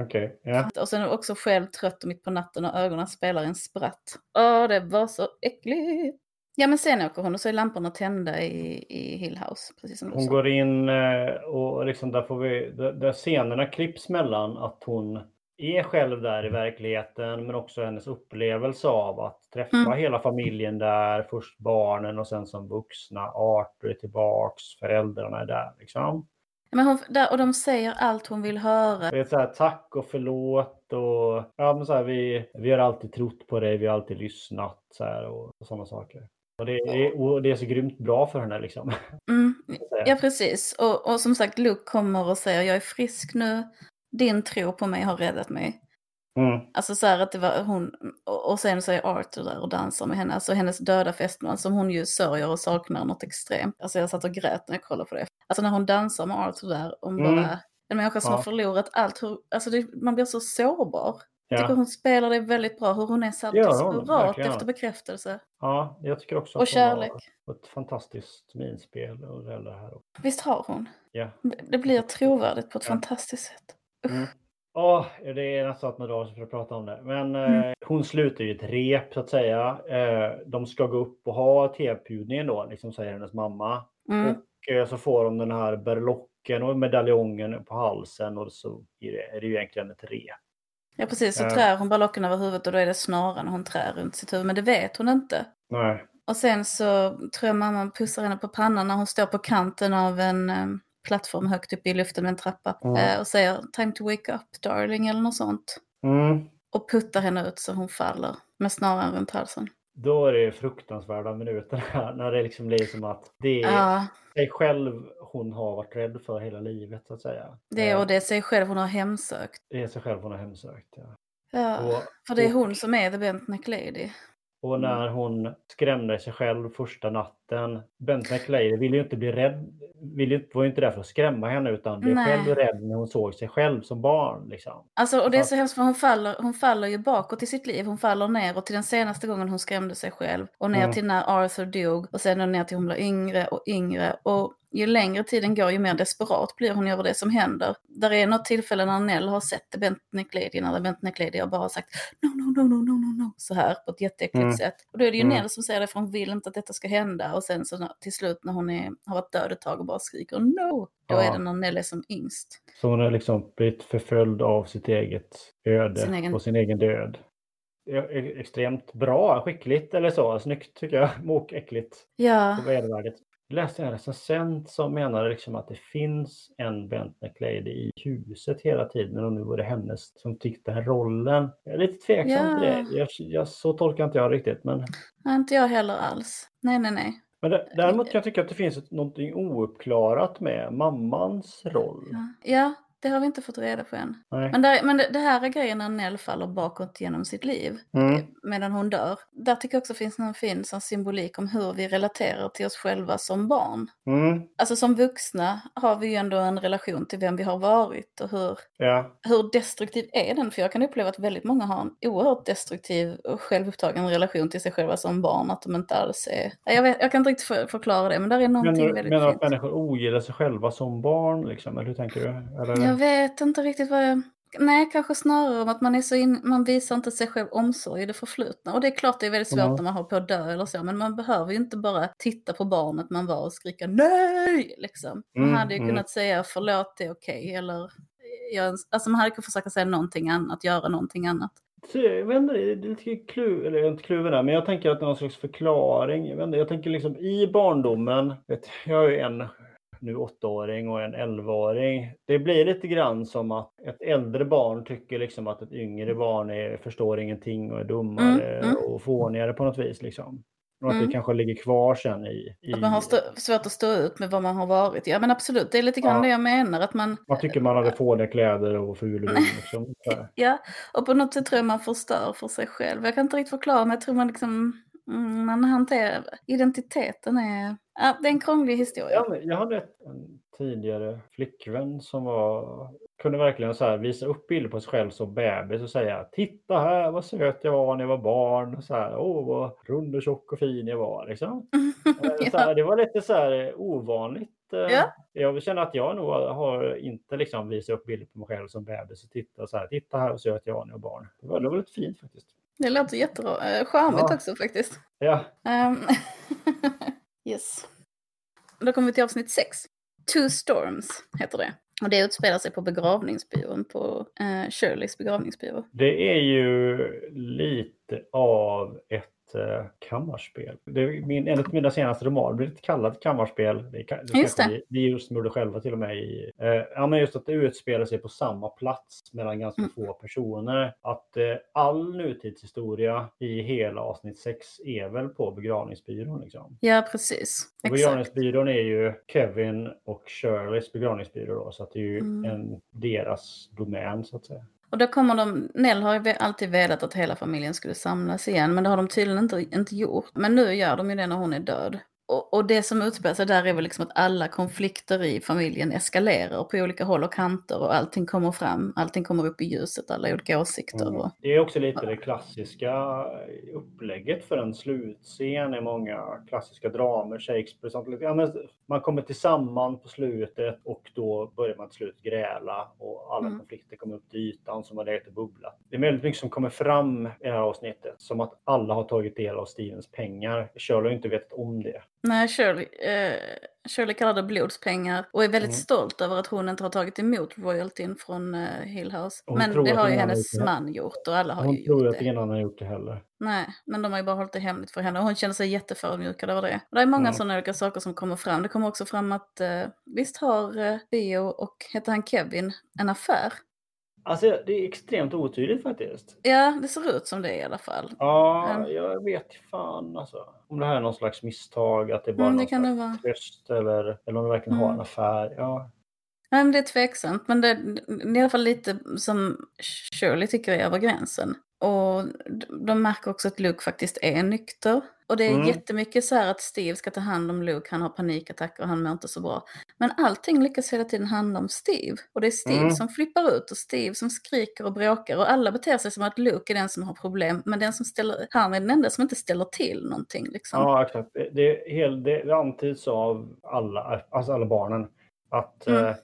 Okej, ja. Och sen också själv trött och mitt på natten och ögonen spelar en spratt. Åh, det var så äckligt. Ja, men sen åker hon och så är lamporna tända i, i Hill House, precis som Hon går in eh, och liksom där får vi, där, där scenerna klipps mellan att hon är själv där i verkligheten men också hennes upplevelse av att träffa Mm. hela familjen där, först barnen och sen som vuxna, Arthur är tillbaks, föräldrarna är där liksom. Men hon, där, och de säger allt hon vill höra. Det är så här, tack och förlåt och ja, men så här, vi, vi har alltid trott på dig, vi har alltid lyssnat så här, och, och sådana saker. Och det, är, och det är så grymt bra för henne liksom. Mm, ja, precis. Och, och som sagt, Luke kommer och säger jag är frisk nu. Din tro på mig har räddat mig. Mm. Alltså så här att det var hon, och sen så är Arthur där och dansar med henne, alltså hennes döda fästman som hon ju sörjer och saknar något extremt. Alltså jag satt och grät när jag kollade på det. Alltså när hon dansar med Arthur där, hon Mm. bara, en människa som Ja. har förlorat allt, hur, alltså det, man blir så sårbar. Jag tycker hon spelar det väldigt bra, hur hon är så desperat efter bekräftelse. ja, jag tycker också Och att hon har kärlek. ett fantastiskt minspel och det här. Visst har hon? Ja. Det blir trovärdigt på ett Ja. fantastiskt sätt. Mm. Åh, det är nästan att man drar sig för att prata om det. Men eh, Mm. hon slutar ju ett rep så att säga. Eh, de ska gå upp och ha tv-bjudningen då, liksom säger hennes mamma. Mm. Och eh, så får de den här berlocken och medaljongen på halsen och så är det, är det ju egentligen ett rep. Ja precis, så Ja. trär hon berlocken över huvudet och då är det snaran hon trär runt sitt huvud. Men det vet hon inte. Nej. Och sen så tror jag mamman pussar henne på pannan när hon står på kanten av en eh, plattform högt upp i luften med en trappa. Mm. Och säger time to wake up darling eller något sånt. Mm. Och puttar henne ut så hon faller med snaran runt halsen. Då är det fruktansvärda minuter här när det liksom blir som att det är Ja, sig själv hon har varit rädd för hela livet så att säga. det Eh, och det är sig själv hon har hemsökt. det är sig själv hon har hemsökt. Ja. Ja, Och, för det är och- hon som är the Bentneck Lady. Och när hon skrämde sig själv första natten. Bent McLeod ville ju inte bli rädd. Ville, var ju inte där för att skrämma henne utan blev Nej. själv rädd när hon såg sig själv som barn. Liksom. Alltså, och det är så hemskt för hon faller, hon faller ju bakåt i sitt liv. Hon faller ner och till den senaste gången hon skrämde sig själv. Och ner Mm. till när Arthur dog. Och sen ner till hon blir yngre och yngre. Och ju längre tiden går ju mer desperat blir hon över det som händer. Där är något tillfälle när Nell har sett The Bentneck Lady. När The Bentneck Lady har bara sagt no, no, no, no, no, no, no. Så här på ett jätteäckligt Mm. sätt. Och då är det ju Mm. Nell som säger det för hon vill inte att detta ska hända. Och sen så till slut när hon är, har varit död ett tag och bara skriker no. Då Ja. är det när Nell är som yngst. Så hon har liksom blivit förföljd av sitt eget öde Sin egen- och sin egen död. Det e- Extremt bra, skickligt eller så. Snyggt tycker jag. Mok äckligt. Ja. på vedervärdigt. Jag läste en recensent som menade liksom att det finns en Bent McLeod i huset hela tiden och nu var det hennes som fick den här rollen. Jag är lite tveksam Ja. till det. Jag, jag, så tolkar inte jag riktigt. Men, Nej, inte jag heller alls. Nej, nej, nej. men dä- däremot kan jag tycka att det finns någonting ouppklarat med mammans roll. Ja. ja, det har vi inte fått reda på än. Nej. Men, där, men det, det här är grejen när Nell faller bakåt genom sitt liv Mm. medan hon dör. Där tycker jag också finns någon fin sån symbolik om hur vi relaterar till oss själva som barn. Mm. Alltså som vuxna har vi ju ändå en relation till vem vi har varit och hur, Ja. hur destruktiv är den? För jag kan uppleva att väldigt många har en oerhört destruktiv och självupptagen relation till sig själva som barn. Att de inte alls är... Jag, vet, jag kan inte riktigt för, förklara det, men där är någonting Menar, väldigt menar du fint. att människor ogillar sig själva som barn? Liksom? Eller hur tänker du? Eller? Jag vet inte riktigt vad jag... Nej, kanske snarare om att man är så in... man visar inte sig själv omsorg i det förflutna. Och det är klart det är väldigt svårt Mm. när man håller på att dö eller så, men man behöver ju inte bara titta på barnet man var och skrika nej, liksom. Man Mm, hade ju mm. kunnat säga förlåt, det är okej, eller... Jag, alltså man hade kunnat försöka säga någonting annat, göra någonting annat. Så Jag vet inte, det är lite klu, eller inte kluven där, men jag tänker att det är någon slags förklaring. Jag, vet inte, jag tänker liksom i barndomen, vet, jag har ju en nu åttaåring och en elvaåring. Det blir lite grann som att ett äldre barn tycker liksom att ett yngre barn är, förstår ingenting och är dummare Mm, mm. och fånigare på något vis. Liksom. Och att Mm. det kanske ligger kvar sen i... i Att man har svårt att stå ut med vad man har varit. Ja men absolut, det är lite grann Ja. det jag menar. Att man, man tycker man hade fåniga kläder och ful. Liksom. Ja, och på något sätt tror jag man förstör för sig själv. Jag kan inte riktigt förklara, men jag tror man liksom, mm, man hanterar, identiteten är, ja, det är en krånglig historia. Ja, jag hade en tidigare flickvän som var, kunde verkligen så visa upp bilder på sig själv som bebis och säga Titta här vad söt jag var när jag var barn. Och så här, Åh vad rund och tjock och fin jag var. Liksom. Eh, så här, det var lite så här ovanligt. eh, Ja. Jag känner att jag nog har inte liksom visat upp bilder på mig själv som bebis och titta så här. Titta här vad söt jag var när jag var barn. Det var, det var lite fint faktiskt. Det låter jättebra, eh, Ja. också faktiskt. Ja, Ehm, yes. Då kommer vi till avsnitt 6. Two Storms heter det. Och det utspelar sig på begravningsbyrån, på eh, Shirleys begravningsbyrå. Det är ju lite av ett eh, kammarspel. Det är min, en av mina senaste romaner blir lite kallat kammarspel. Det, är det, Just det. Vi, gjorde själva till och med. I, eh, ja, men just att det utspelar sig på samma plats mellan ganska Mm. få personer. Att eh, all nutidshistoria i hela avsnitt 6 är väl på begravningsbyrån. Liksom. Ja, precis. Och begravningsbyrån är ju Kevin och Shirleys begravningsbyrå. Då, så att det är ju Mm. en, deras domän så att säga. Och då kommer de, Nell har ju alltid velat att hela familjen skulle samlas igen, men det har de tydligen inte, inte gjort. Men nu gör de ju det när hon är död. Och, och det som utspelar sig där är väl liksom att alla konflikter i familjen eskalerar på olika håll och kanter och allting kommer fram, allting kommer upp i ljuset, alla olika åsikter. Mm. Och, Det är också lite det klassiska upplägget för en slutscen i många klassiska dramer, Shakespeare. Sånt. Ja, men man kommer tillsammans på slutet och då börjar man till slut gräla och alla Mm. konflikter kommer upp till ytan som var legat och bubblat. Det är väldigt mycket som kommer fram i det här avsnittet, som att alla har tagit del av Stevens pengar. Shirley har inte vetat om det. nej, Shirley, eh, Shirley kallar det blodspengar och är väldigt Mm. stolt över att hon inte har tagit emot royaltyn från uh, Hill House. Hon men tror det att har ju hennes gjort det. man gjort och alla har Hon ju tror ju gjort att det. ingen annan har gjort det heller. Nej, men de har ju bara hållit det hemligt för henne och hon känner sig jätteförödmjukad över det. Och det är många Mm. sådana olika saker som kommer fram. Det kommer också fram att uh, visst har uh, Theo och, heter han Kevin, en affär? Alltså det är extremt otydligt faktiskt. Ja, det ser ut som det i alla fall. Ja, Mm. jag vet fan alltså. Om det här är någon slags misstag, att det bara Mm, det kan det vara. tröst eller, eller om de verkligen har Mm. en affär. Ja, Nej, men det är tveksamt, men det, det är i alla fall lite som Shirley tycker är över gränsen. Och de märker också att Luke faktiskt är nykter. Och det är Mm. jättemycket så här att Steve ska ta hand om Luke, han har panikattacker och han mår inte så bra. Men allting lyckas hela tiden handla om Steve. Och det är Steve Mm. som flippar ut och Steve som skriker och bråkar. Och alla beter sig som att Luke är den som har problem, men den som ställer, han är den enda som inte ställer till någonting. Liksom. ja exakt. Det, det, det antyds av alla, alltså alla barnen att Mm. eh,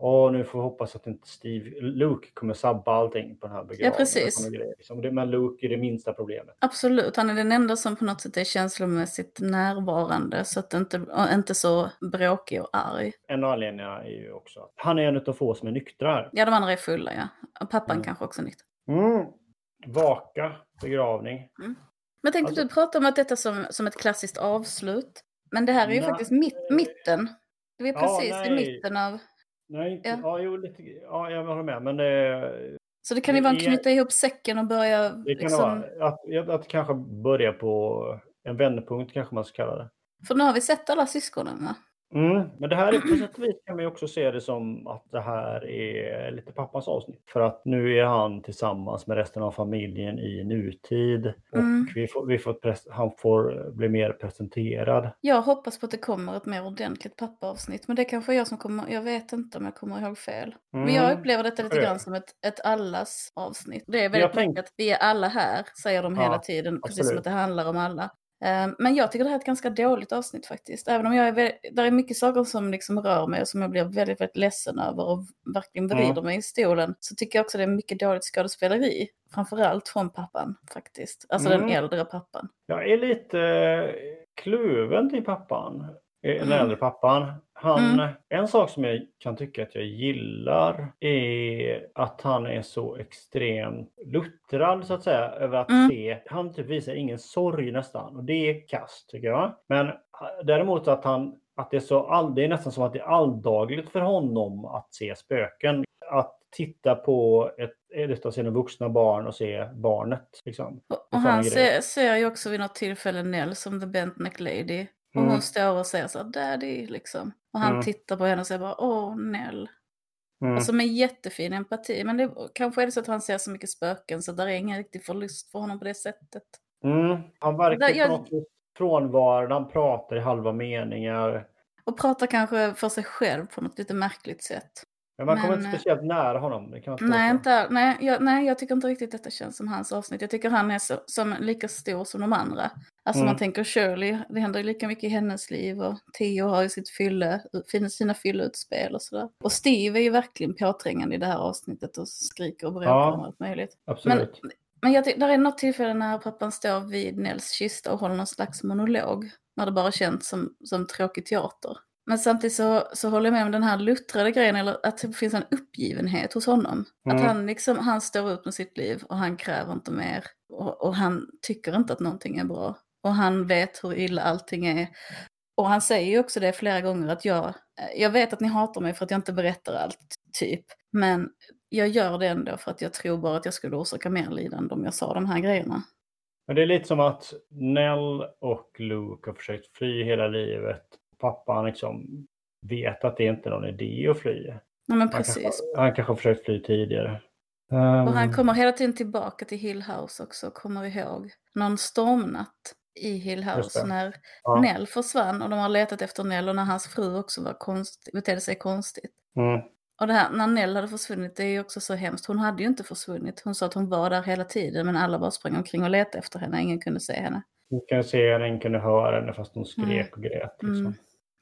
Åh, nu får vi hoppas att inte Steve, Luke kommer sabba allting på den här begravningen. precis. grejer, Liksom. Det- Men Luke är det minsta problemet. Absolut, han är den enda som på något sätt är känslomässigt närvarande så att inte, inte så bråkig och arg. En av anledningarna är ju också att han är en av få som är nyktra. Ja, de andra är fulla ja. Och pappan Mm. kanske också är nykter. Mm. Vaka, begravning. Men tänkte Alltså- du prata om att detta som, som ett klassiskt avslut. Men det här är ju Nej. faktiskt mitt, mitten. Det är Ja, precis i nej. mitten av... Nej, Ja. ja. jo, lite, ja, jag håller med. Men det, Så det kan ju vara att Det knyta ihop säcken och börja... det kan liksom, vara. Att, att, att kanske börja på en vändpunkt kanske man ska kalla det. För nu har vi sett alla syskonen va? Mm. Men det här är på sätt och vis kan man ju också se det som att det här är lite pappans avsnitt. För att nu är han tillsammans med resten av familjen i nutid. Och Mm. vi får, vi får, han får bli mer presenterad. Jag hoppas på att det kommer ett mer ordentligt pappaavsnitt. Men det kanske är jag som kommer... Jag vet inte om jag kommer ihåg fel. Men jag Mm. upplever detta lite grann som ett, ett allas avsnitt. Det är väldigt tänk- mycket att vi är alla här, säger de Ja, hela tiden. Precis som absolut. att det handlar om alla. Eh, Men jag tycker det här är ett ganska dåligt avsnitt faktiskt. Även om jag är väldigt, där är mycket saker som liksom rör mig och som jag blir väldigt, väldigt ledsen över och verkligen vrider Mm. mig i stolen. Så tycker jag också det är mycket dåligt skådespeleri. Framförallt från pappan faktiskt. Alltså den Mm. äldre pappan. Jag är lite kluven till pappan. eh, Den Mm. äldre pappan. Han, Mm. En sak som jag kan tycka att jag gillar är att han är så extremt luttrad så att säga över att Mm. se. Han typ visar ingen sorg nästan och det är kast tycker jag. Men eh, däremot att han att det är så all, det är nästan som att det är alldagligt för honom att se spöken. Att titta på ett, ett av sina vuxna barn och se barnet. Liksom. Och, och han ser, ser ju också vid något tillfälle Nell som the bent neck lady. Och Mm. hon står och säger så här, daddy liksom. Och han Mm. tittar på henne och säger bara, åh Nell. Mm. Alltså med jättefin empati. Men det, kanske är det så att han ser så mycket spöken så där är ingen riktig förlust för honom på det sättet. Mm. Han verkar Där- jag- frånvarande, han pratar i halva meningar. Och pratar kanske för sig själv på något lite märkligt sätt. Men man kommer Men, inte eh, speciellt nära honom. Det kan man inte Nej, inte, nej, jag, nej, jag tycker inte riktigt detta känns som hans avsnitt. Jag tycker han är så, som, lika stor som de andra. Alltså Mm. man tänker Shirley, det händer ju lika mycket i hennes liv och Theo har ju sitt fylle, sina fylleutspel och sådär. Och Steve är ju verkligen påträngande i det här avsnittet och skriker och bråkar Ja. om allt möjligt. Absolut. Men jag tycker, där är något tillfälle när pappan står vid Nels kista och håller någon slags monolog. När det bara känns som, som tråkig teater. Men samtidigt så, så håller jag med om den här luttrade grejen, eller att det finns en uppgivenhet hos honom. Att Mm. han liksom, han står ut med sitt liv och han kräver inte mer. Och, och han tycker inte att någonting är bra. Och han vet hur illa allting är. Och han säger ju också det flera gånger att jag, jag vet att ni hatar mig för att jag inte berättar allt, typ. Men jag gör det ändå för att jag tror bara att jag skulle orsaka mer lidande om jag sa de här grejerna. Men det är lite som att Nell och Luke har försökt fly hela livet. Pappan liksom vet att det inte är någon idé att fly. Ja men Han precis. kanske, han kanske har försökt fly tidigare. Och han kommer hela tiden tillbaka till Hill House också, kommer ihåg. Någon stormnatt i Hill House när ja. Nell försvann och de har letat efter Nell och när hans fru också var konst, betedde sig konstigt. Mm. Och det här när Nell hade försvunnit, det är ju också så hemskt. Hon hade ju inte försvunnit. Hon sa att hon var där hela tiden men alla bara sprang omkring och letade efter henne. Ingen kunde se henne. Hon kan se henne, ingen kunde höra henne fast hon skrek och grät. Liksom. Mm.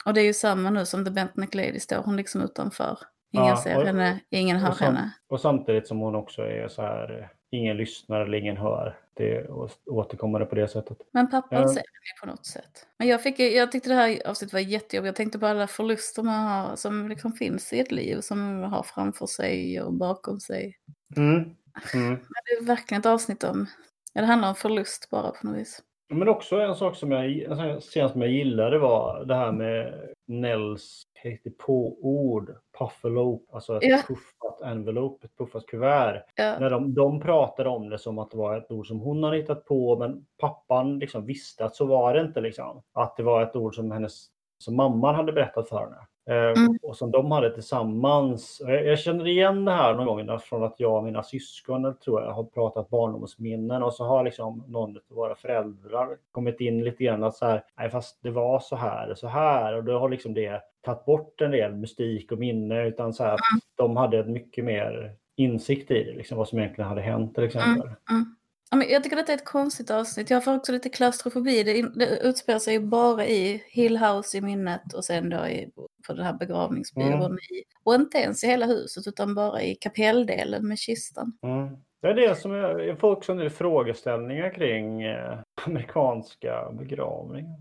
Och det är ju samma nu som The Bent Neck Lady står hon liksom utanför. Ingen Ja, ser och- henne, ingen hör sam- henne. och samtidigt som hon också är så här ingen lyssnar eller ingen hör. Det är återkommande på det sättet. Men pappan Ja. ser det på något sätt. Men jag, fick, jag tyckte det här avsnittet var jättejobbigt. Jag tänkte på alla förluster man har, som liksom finns i ett liv. Som man har framför sig och bakom sig. Mm. Mm. Men det är verkligen ett avsnitt om... Ja, det handlar om förlust bara på något vis. Men också en sak som jag, en här scen som jag gillade var det här med Nells på-ord, pufferlope, alltså ett Ja. puffat envelope, ett puffat kuvert. Ja, När de, de pratade om det som att det var ett ord som hon hade hittat på, men pappan liksom visste att så var det inte. Liksom. Att det var ett ord som hennes som mamman hade berättat för henne. Eh, Mm. Och som de hade tillsammans. Jag, jag känner igen det här någon gång från att jag och mina syskon tror jag har pratat barndomsminnen och så har liksom någon av våra föräldrar kommit in lite grann att så här, nej fast det var så här och så här och då har liksom det tagit bort en del mystik och minne utan så här, att de hade mycket mer insikt i det, liksom vad som egentligen hade hänt till exempel. Ja, men jag tycker detta är ett konstigt avsnitt. Jag får också lite klaustrofobi. Det, det utspelar sig bara i Hill House i minnet och sen då i, på den här begravningsbyrån. Mm. I, och inte ens i hela huset utan bara i kapelldelen med kistan. Mm. Det är det som jag, jag får också en del frågeställningar kring eh, amerikanska begravningar.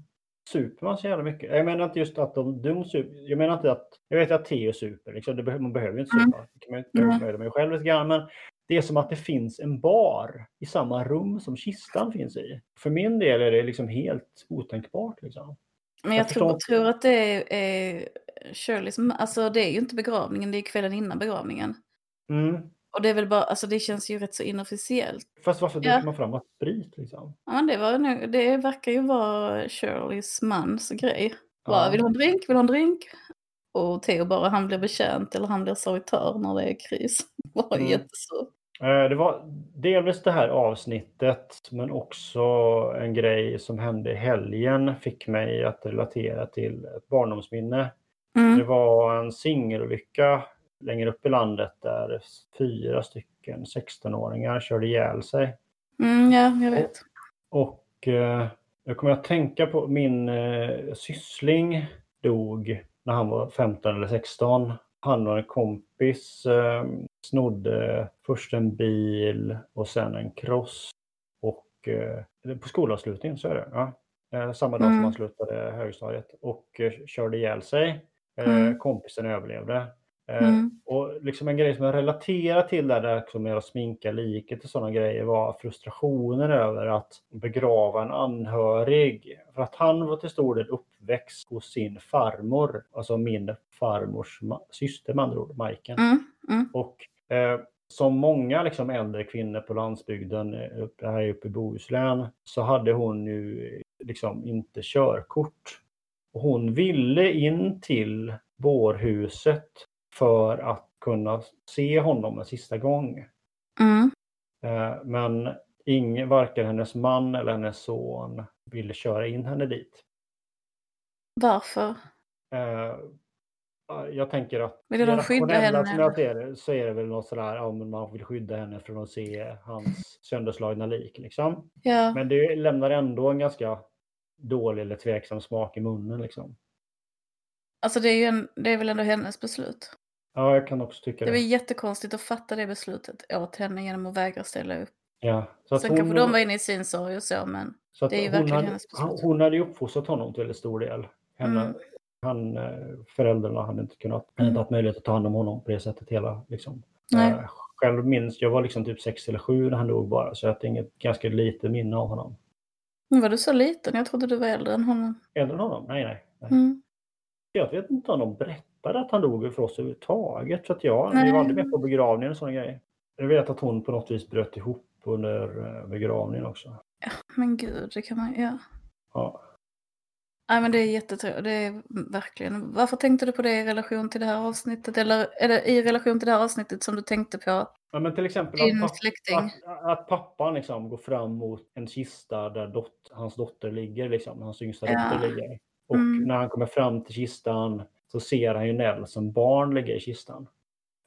Super man så jävla mycket? Jag menar inte just att de, de super, jag menar inte att, jag vet att Theo super, liksom, det man behöver ju inte Mm. supa. Det kan man ju Nej. nöjda mig själv lite grann, men det är som att det finns en bar i samma rum som kistan finns i. För min del är det liksom helt otänkbart. Liksom. Men Jag jag, tror, förstår tror att det är, Shirleys, alltså det är ju inte begravningen, det är kvällen innan begravningen. Mm. Och det är väl bara, alltså det känns ju rätt så inofficiellt. Fast varför Ja. dricker man fram sprit? Liksom? Ja, men det, var nog, det verkar ju vara Shirleys mans grej. Bara, Ja. vill ha en drink? Vill du ha en drink? Och Theo bara, han blir betjänt eller han blir servitör när det är kris. Bara Mm. jättesur. Eh, Det var delvis det här avsnittet men också en grej som hände i helgen fick mig att relatera till ett barndomsminne. Det Mm. var en singelolycka längre upp i landet där fyra stycken 16-åringar körde ihjäl sig. Mm, ja, jag vet. Och eh, jag kommer att tänka på min eh, syssling dog när han var 15 eller 16. Han och en kompis eh, snodde först en bil och sen en cross. Och eh, på skolavslutningen så är det. Ja. Eh, samma dag som Mm. han slutade högstadiet och eh, körde ihjäl sig. Eh, Mm. Kompisen överlevde. Eh, Mm. och liksom en grej som jag relaterar till där, där också med att sminka liket och sådana grejer var frustrationen över att begrava en anhörig. För att han var till stor del uppväxt hos sin farmor, alltså min farmors syster med andra ord, Majken. Mm. Mm. Och eh, som många liksom, äldre kvinnor på landsbygden, eh, upp- här uppe i Bohuslän, så hade hon ju liksom inte körkort. Och hon ville in till bårhuset för att kunna se honom en sista gång. Mm. Eh, men ingen, varken hennes man eller hennes son ville köra in henne dit. Varför? Eh, jag tänker att Ville de skydda henne? som jag ser det så är det väl något sådär om man vill skydda henne från att se hans sönderslagna lik. Liksom. Ja. Men det lämnar ändå en ganska dålig eller tveksam smak i munnen. Liksom. Alltså det är, en, det är väl ändå hennes beslut. Ja, jag kan också tycka Det det. var jättekonstigt att fatta det beslutet åt henne genom att vägra ställa upp. Ja, så att Sen hon- kanske de var inne i sin sorg och så, men Så Det är ju hon, verkligen hade, hennes beslut. hon hade ju uppfostrat honom till väldigt stor del. Henne, Mm. han, eh, föräldrarna hade inte kunnat, hade inte haft möjlighet att ta hand om honom på det sättet hela. Liksom. Nej. Eh, själv minns, jag var liksom typ sex eller sju när han dog bara, så jag har inget ganska lite minne av honom. Men var du så liten? Jag trodde du var äldre än honom. Äldre än honom? Nej, nej. nej. Mm. Jag vet inte om de berättade att han dog för oss överhuvudtaget. Så att jag, vi var aldrig med på begravningen och sådana grejer. Jag vet att hon på något vis bröt ihop under eh, begravningen också. Men gud, det kan man ja. Ja. Nej men det är jättetråkigt, det är verkligen. Varför tänkte du på det i relation till det här avsnittet? Eller är det i relation till det här avsnittet som du tänkte på Ja, men till exempel att, din papp- släkting? att, att pappan liksom går fram mot en kista där dot, hans dotter ligger, liksom, hans yngsta Ja. dotter ligger. Och Mm. när han kommer fram till kistan så ser han ju Nell som barn ligga i kistan.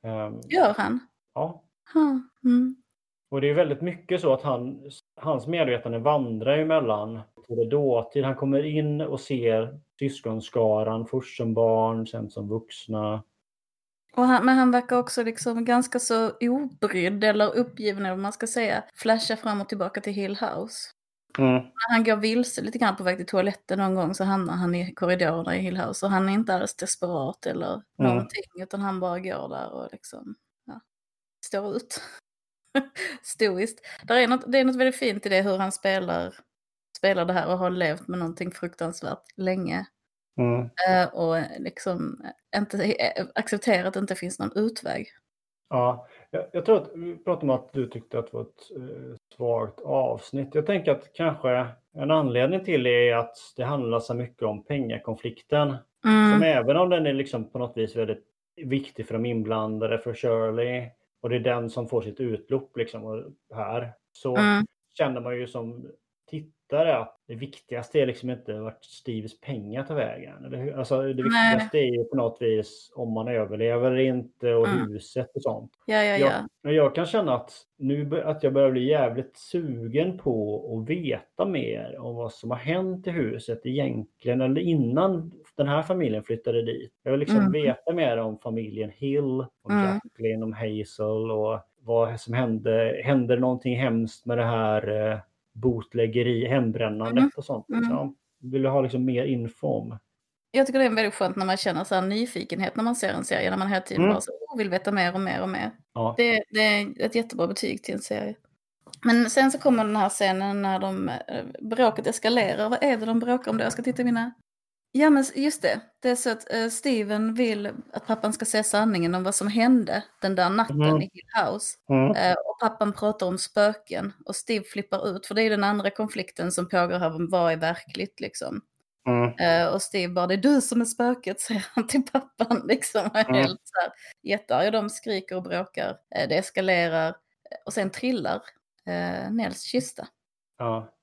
Ehm, Gör han? ja. Ha. Mm. Och det är väldigt mycket så att han, hans medvetande vandrar ju mellan både dåtid, han kommer in och ser syskonskaran, först som barn, sen som vuxna. Och han, men han verkar också liksom ganska så obrydd eller uppgiven eller vad man ska säga. Flasha fram och tillbaka till Hill House. Mm. När han går vilse lite grann på väg till toaletten någon gång så hamnar han i korridorerna i Hill House. Och han är inte alls desperat eller Mm. någonting. Utan han bara går där och liksom ja, står ut. Stoiskt. Där är något, det är något väldigt fint i det hur han spelar, spelar det här och har levt med någonting fruktansvärt länge. Mm. Eh, och liksom inte, eh, acceptera att det inte finns någon utväg. Ja, jag, jag tror att vi pratade om att du tyckte att det var ett eh, svagt avsnitt. Jag tänker att kanske en anledning till det är att det handlar så mycket om pengakonflikten. Mm. Som även om den är liksom på något vis väldigt viktig för de inblandade, för Shirley, och det är den som får sitt utlopp liksom här, så Mm. känner man ju som tittare att det viktigaste är liksom inte vart Steves pengar tar vägen. Eller hur? Alltså det Nej. viktigaste är ju på något vis om man överlever eller inte och Mm. huset och sånt. Ja, ja, Jag, ja. men jag kan känna att nu att jag börjar bli jävligt sugen på att veta mer om vad som har hänt i huset egentligen eller innan den här familjen flyttade dit. Jag vill liksom Mm. veta mer om familjen Hill, om Mm. Jacqueline, om Hazel och vad som hände. Hände någonting hemskt med det här eh, botläggeri, hembrännandet Mm. och sånt? Mm. Liksom. Vill du ha liksom mer info om? Jag tycker det är väldigt skönt när man känner så här nyfikenhet när man ser en serie, när man hela tiden Mm. bara så, oh, vill veta mer och mer och mer. Ja. Det, det är ett jättebra betyg till en serie. Men sen så kommer den här scenen när de, eh, bråket eskalerar. Vad är det de bråkar om då? Jag ska titta i mina... Ja men just det, det är så att eh, Steven vill att pappan ska säga sanningen om vad som hände den där natten Mm. i Hill House. Mm. Eh, och pappan pratar om spöken och Steve flippar ut, för det är den andra konflikten som pågår här, om vad är verkligt liksom. Mm. Eh, och Steve bara, det är du som är spöket, säger han till pappan. Liksom, Mm. helt så här, jättearg. De skriker och bråkar, eh, det eskalerar. Och sen trillar eh, Nels kista. Ja.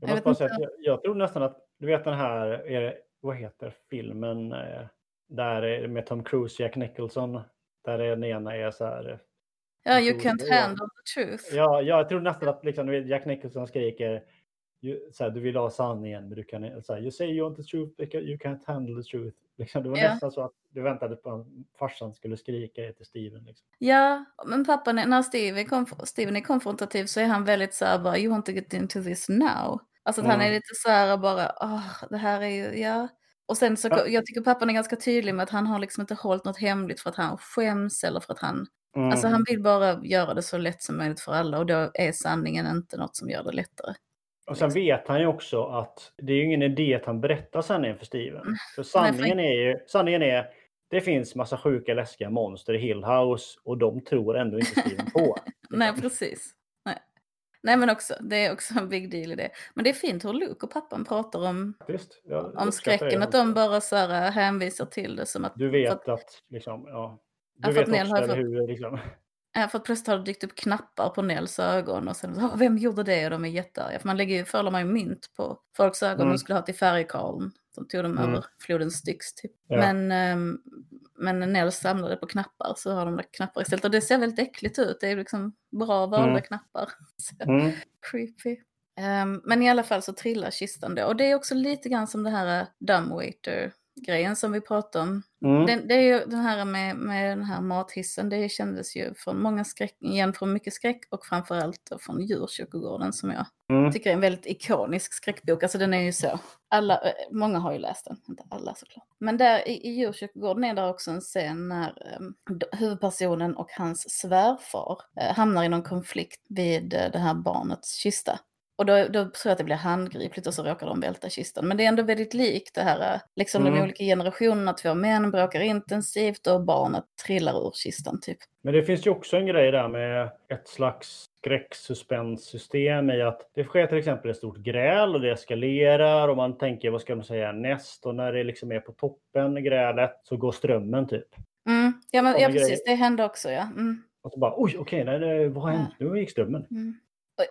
Jag, Jag jag, jag tror nästan att, du vet den här, är det, vad heter filmen, eh, där är med Tom Cruise Jack Nicholson, där den ena är så här, Ja, Jag you can't ja. handle the truth. ja, jag tror nästan att liksom, Jack Nicholson skriker, ju- så här, du vill ha sanningen, men du kan så här, you say you want the truth, you can't handle the truth. Liksom, det var Ja. nästan så att du väntade på att farsan skulle skrika det till Steven. Liksom. Ja, men pappan, är- när Steve är, konf- Steven är konfrontativ så är han väldigt så här bara, you want to get into this now. Alltså att han är Mm. lite så här bara, åh, det här är ju, ja. Och sen så, Ja. jag tycker pappan är ganska tydlig med att han har liksom inte hållit något hemligt för att han skäms eller för att han, Mm. alltså han vill bara göra det så lätt som möjligt för alla och då är sanningen inte något som gör det lättare. Och sen vet han ju också att det är ju ingen idé att han berättar sanningen för Steven. För Mm. för- sanningen är ju, sanningen är, det finns massa sjuka läskiga monster i Hill House och de tror ändå inte Steven på. Nej, precis. Nej. Men också, det är också en big deal i det. Men det är fint hur Luke och pappan pratar om, Faktiskt. Jag om skräcken, att de bara så här äh, hänvisar till det som att... Du vet att- att, liksom, ja. Du vet också, har eller fått- hur? Liksom. Ja, för att plötsligt har det dykt upp knappar på Nels ögon och sen så, "Åh, vem gjorde det? Och de är jättearga. För man lägger ju, man ju mynt på folks ögon Mm. och skulle ha till färgkarlen. Som tog dem Mm. över floden Styx typ. Ja. Men, ehm, men när Nels samlade på knappar så har de där knappar istället. Och det ser väldigt äckligt ut. Det är liksom bra valda Mm. knappar. Mm. creepy. Ehm, men i alla fall så trillar kistan då. Och det är också lite grann som det här uh, dumbwaiter-grejen som vi pratade om. Mm. Den, det är ju den här med, med den här mathissen, det kändes ju från många skräck, igen från mycket skräck och framförallt från djurkyrkogården som jag Mm. tycker är en väldigt ikonisk skräckbok. Alltså den är ju så, alla, eh, många har ju läst den, inte alla såklart. Men där i, i djurkyrkogården är det också en scen när um, huvudpersonen och hans svärfar eh, hamnar i någon konflikt vid eh, det här barnets kista. Och då, då tror jag att det blir handgripligt och så råkar de välta kistan. Men det är ändå väldigt likt det här, eh, liksom de Mm. olika generationerna, två män bråkar intensivt och barnet trillar ur kistan typ. Men det finns ju också en grej där med ett slags skräcksuspenssystem i att det sker till exempel ett stort gräl och det eskalerar och man tänker vad ska de säga näst och när det liksom är på toppen grälet så går strömmen typ. Mm. Ja, men, ja precis, grejer. det hände också ja. Mm. Och så bara oj okej, nej, det, vad har hänt? Nu gick strömmen. Mm.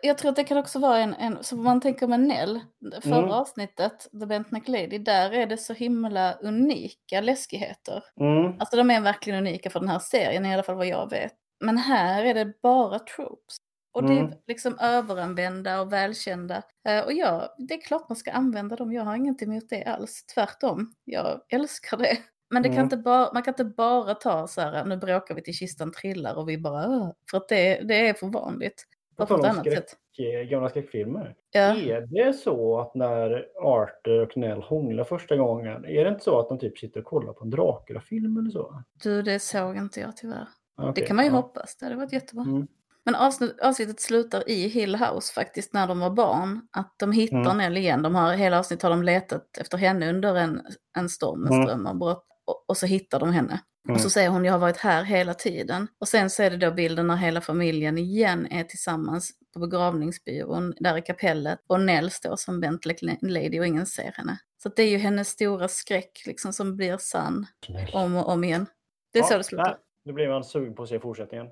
Jag tror att det kan också vara en, en så man tänker med Nell, förra Mm. avsnittet, The Bent Lady, där är det så himla unika läskigheter. Mm. Alltså de är verkligen unika för den här serien, i alla fall vad jag vet. Men här är det bara tropes. Och det Mm. är liksom överanvända och välkända. Eh, Och jag, det är klart man ska använda dem, jag har ingenting emot det alls. Tvärtom, jag älskar det. Men det kan Mm. inte bara, man kan inte bara ta så här, nu bråkar vi till kistan trillar och vi bara, för att det, det är för vanligt. På tal om annat sätt. skräck, gamla skräckfilmer. Ja. Är det så att när Arthur och Nell hånglar första gången, är det inte så att de typ sitter och kollar på en Dracula-film eller så? Du, det såg inte jag tyvärr. Det Okej, kan man ju ja. hoppas, det hade varit jättebra. Mm. Men avsnitt, avsnittet slutar i Hill House faktiskt när de var barn. Att de hittar Mm. Nell igen. De har, hela avsnittet har de letat efter henne under en, en storm med Mm. strömavbrott. Och, och så hittar de henne. Mm. Och så säger hon, jag har varit här hela tiden. Och sen så är det då bilden när hela familjen igen är tillsammans på begravningsbyrån, där i kapellet. Och Nell står som bent lady och ingen ser henne. Så att det är ju hennes stora skräck liksom som blir sann om och om igen. Det är så det slutar. nej, Nu blir man sugen på att se fortsättningen.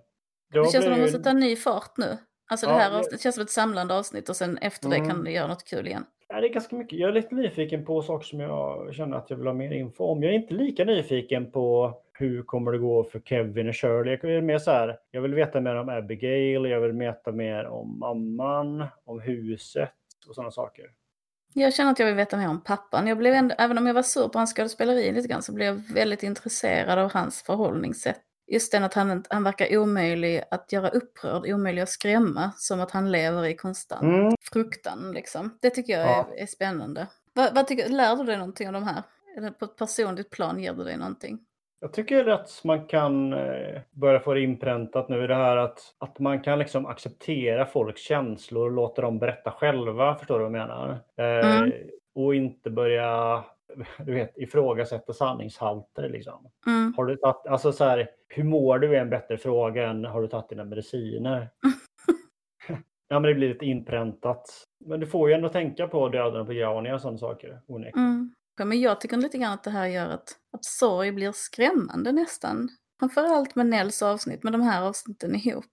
Då Det känns som att de måste ta ny fart nu. Alltså det Ja, här det- känns som ett samlande avsnitt och sen efter det Mm. kan du göra något kul igen. Ja, det är ganska mycket. Jag är lite nyfiken på saker som jag känner att jag vill ha mer info om. Jag är inte lika nyfiken på hur kommer det gå för Kevin och Shirley. Jag är mer så här, jag vill veta mer om Abigail, jag vill veta mer om mamman, om huset och sådana saker. Jag känner att jag vill veta mer om pappan. Jag blev ändå, även om jag var sur på hans skådespeleri lite grann så blev jag väldigt intresserad av hans förhållningssätt. Just den att han, han verkar omöjlig att göra upprörd, omöjlig att skrämma. Som att han lever i konstant Mm. fruktan liksom. Det tycker jag Ja. är, är spännande. Vad, vad tycker, lär du dig någonting av de här? Eller på ett personligt plan ger du dig någonting? Jag tycker att man kan eh, börja få det inpräntat nu det här att, att man kan liksom acceptera folks känslor och låta dem berätta själva, förstår du vad jag menar? Eh, Mm. Och inte börja du vet, ifrågasätta sanningshalter liksom. Mm. Har du tagit, alltså så här, hur mår du är en bättre fråga än har du tagit dina mediciner? ja men det blir lite inpräntat. Men du får ju ändå tänka på döden och begravningar och sådana saker. Mm. Ja, men jag tycker lite grann att det här gör att, att sorg blir skrämmande nästan. Framförallt med Nells avsnitt, med de här avsnitten ihop.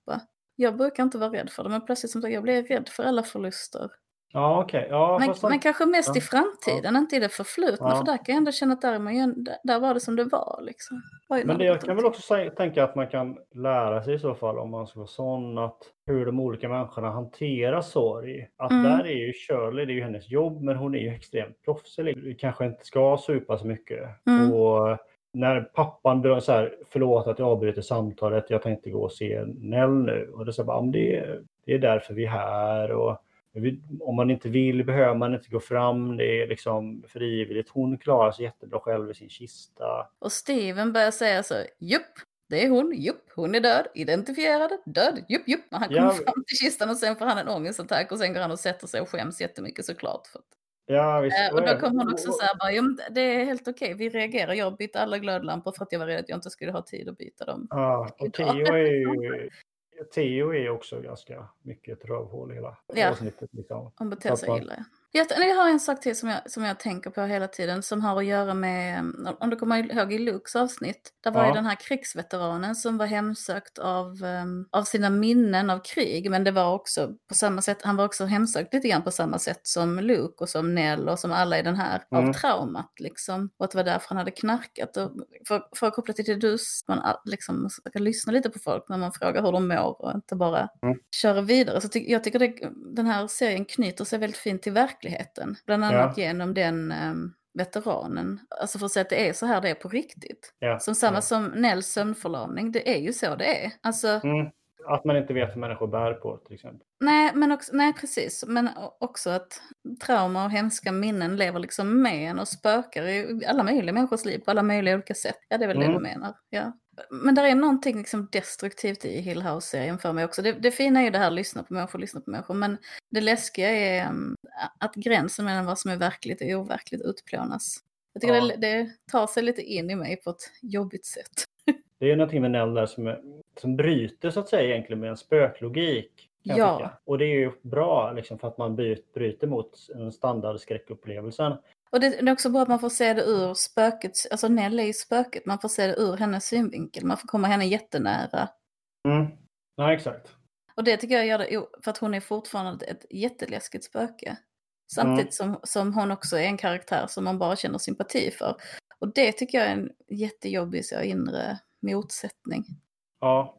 Jag brukar inte vara rädd för det, men plötsligt som sagt, jag blir rädd för alla förluster. Ja okej. Ja, Men, fast men kanske mest i ja, framtiden, inte i det förflutna. Ja. För där kan jag ändå känna att där, är man där, var det som det var. Liksom. Oj, Men det, jag kan väl också tänka att man kan lära sig i så fall om man ska vara sån att hur de olika människorna hanterar sorg. Att Mm. där är ju Shirley, det är ju hennes jobb, men hon är ju extremt proffsig. Vi kanske inte ska supa så mycket. Mm. Och när pappan börjar så här, förlåt att jag avbryter samtalet, jag tänkte gå och se Nell nu. Och det, så bara, "Men det, är- det är därför vi är här. Och om man inte vill behöver man inte gå fram, det är liksom frivilligt. Hon klarar sig jättebra själv i sin kista. Och Steven börjar säga så, jupp, det är hon, jupp, hon är död, identifierad, död, jupp, jupp. Och han kommer Ja. fram till kistan och sen får han en ångestattack och sen går han och sätter sig och skäms jättemycket såklart. För att, Ja, visst. eh, och då kommer hon också så här, bara, jo, men det är helt okej, vi reagerar, jag bytte alla glödlampor för att jag var rädd att jag inte skulle ha tid att byta dem. Ja, och. Theo är ju Theo är också ganska mycket ett rövhål hela Ja. avsnittet. Liksom. Hon beter sig illa. Ja. Jag, jag har en sak till som jag, som jag tänker på hela tiden som har att göra med, om du kommer ihåg i Lukes avsnitt, där var ju Ja. den här krigsveteranen som var hemsökt av, um, av sina minnen av krig, men det var också på samma sätt, han var också hemsökt lite grann på samma sätt som Luke och som Nell och som alla i den här, Mm. av traumat liksom. Och att det var därför han hade knarkat. Och för, för att koppla till det du man liksom ska lyssna lite på folk när man frågar hur de mår och inte bara Mm. köra vidare. Så ty- jag tycker det, den här serien knyter sig väldigt fint till verkligheten. Bland annat genom den ehm, veteranen. Alltså för att säga att det är så här det är på riktigt. Ja, Som samma ja. som Nells sömnförlamning, det är ju så det är. Alltså, Mm. Att man inte vet hur människor bär på till exempel. nej, men också, nej precis. Men också att trauma och hemska minnen lever liksom med en och spökar i alla möjliga människors liv på alla möjliga olika sätt. Ja, det är väl det Mm. du menar. Ja. Men där är någonting liksom destruktivt i Hill House-serien för mig också. Det, det fina är ju det här lyssna på människor, lyssna på människor. Men det läskiga är um, att gränsen mellan vad som är verkligt och overkligt utplånas. Jag tycker Ja. det, det tar sig lite in i mig på ett jobbigt sätt. Det är någonting med Nell där som, som bryter så att säga egentligen med en spöklogik. Ja. Och det är ju bra liksom, för att man bryt, bryter mot en standardskräckupplevelsen. Och det, det är också bra att man får se det ur spökets, alltså Nell är spöket, man får se det ur hennes synvinkel, man får komma henne jättenära. Mm. Ja, exakt. Och det tycker jag gör det, för att hon är fortfarande ett jätteläskigt spöke. Samtidigt som, som hon också är en karaktär som man bara känner sympati för. Och det tycker jag är en jättejobbig så inre motsättning. Ja.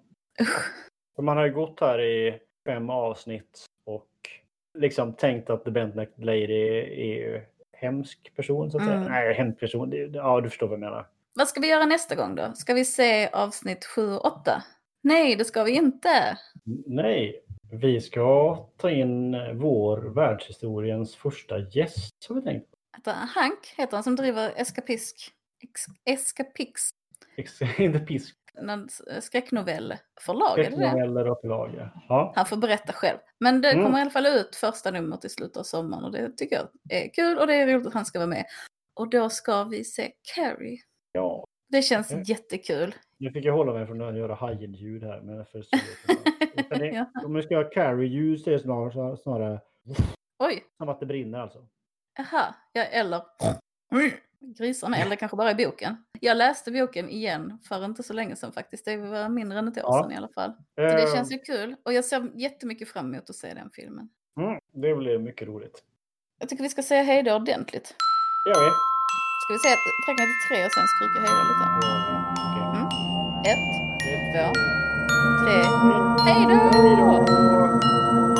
För man har ju gått här i fem avsnitt och liksom tänkt att The Bent Lady är ju hemsk person så att säga. Mm. Nej, hemsk person. det- Ja, du förstår vad jag menar. Vad ska vi göra nästa gång då? Ska vi se avsnitt 7 och 8? Nej, det ska vi inte. Nej, vi ska ta in vår världshistoriens första gäst har vi tänkt. Han Hank heter han som driver Eskapisk. Ex, Eskapix. Ex- Inte pisk, Någon skräcknovellförlag, det det? skräcknoveller och förlag. ja. Han får berätta själv. Men det Mm. kommer i alla fall ut första numret i slutet av sommaren och det tycker jag är kul och det är roligt att han ska vara med. Och då ska vi se Carrie. ja, Det känns Mm. jättekul. nu fick jag hålla mig från att göra hajen-ljud här. Men för det, Ja. Om vi ska ha carry-ljus, det är snarare, snarare Oj, som att det brinner alltså. Jaha, ja, eller grisarna, eller kanske bara i boken. Jag läste boken igen för inte så länge sedan faktiskt. Det var mindre än ett år Ja. sedan i alla fall. Så det Eh, känns ju kul och jag ser jättemycket fram emot att se den filmen. mm, det blir mycket roligt. Jag tycker vi ska säga hej då ordentligt. Det gör vi. Ska vi säga räkna till tre och sen skrika hej då lite? Okej. Ett, två, tre. Hej då!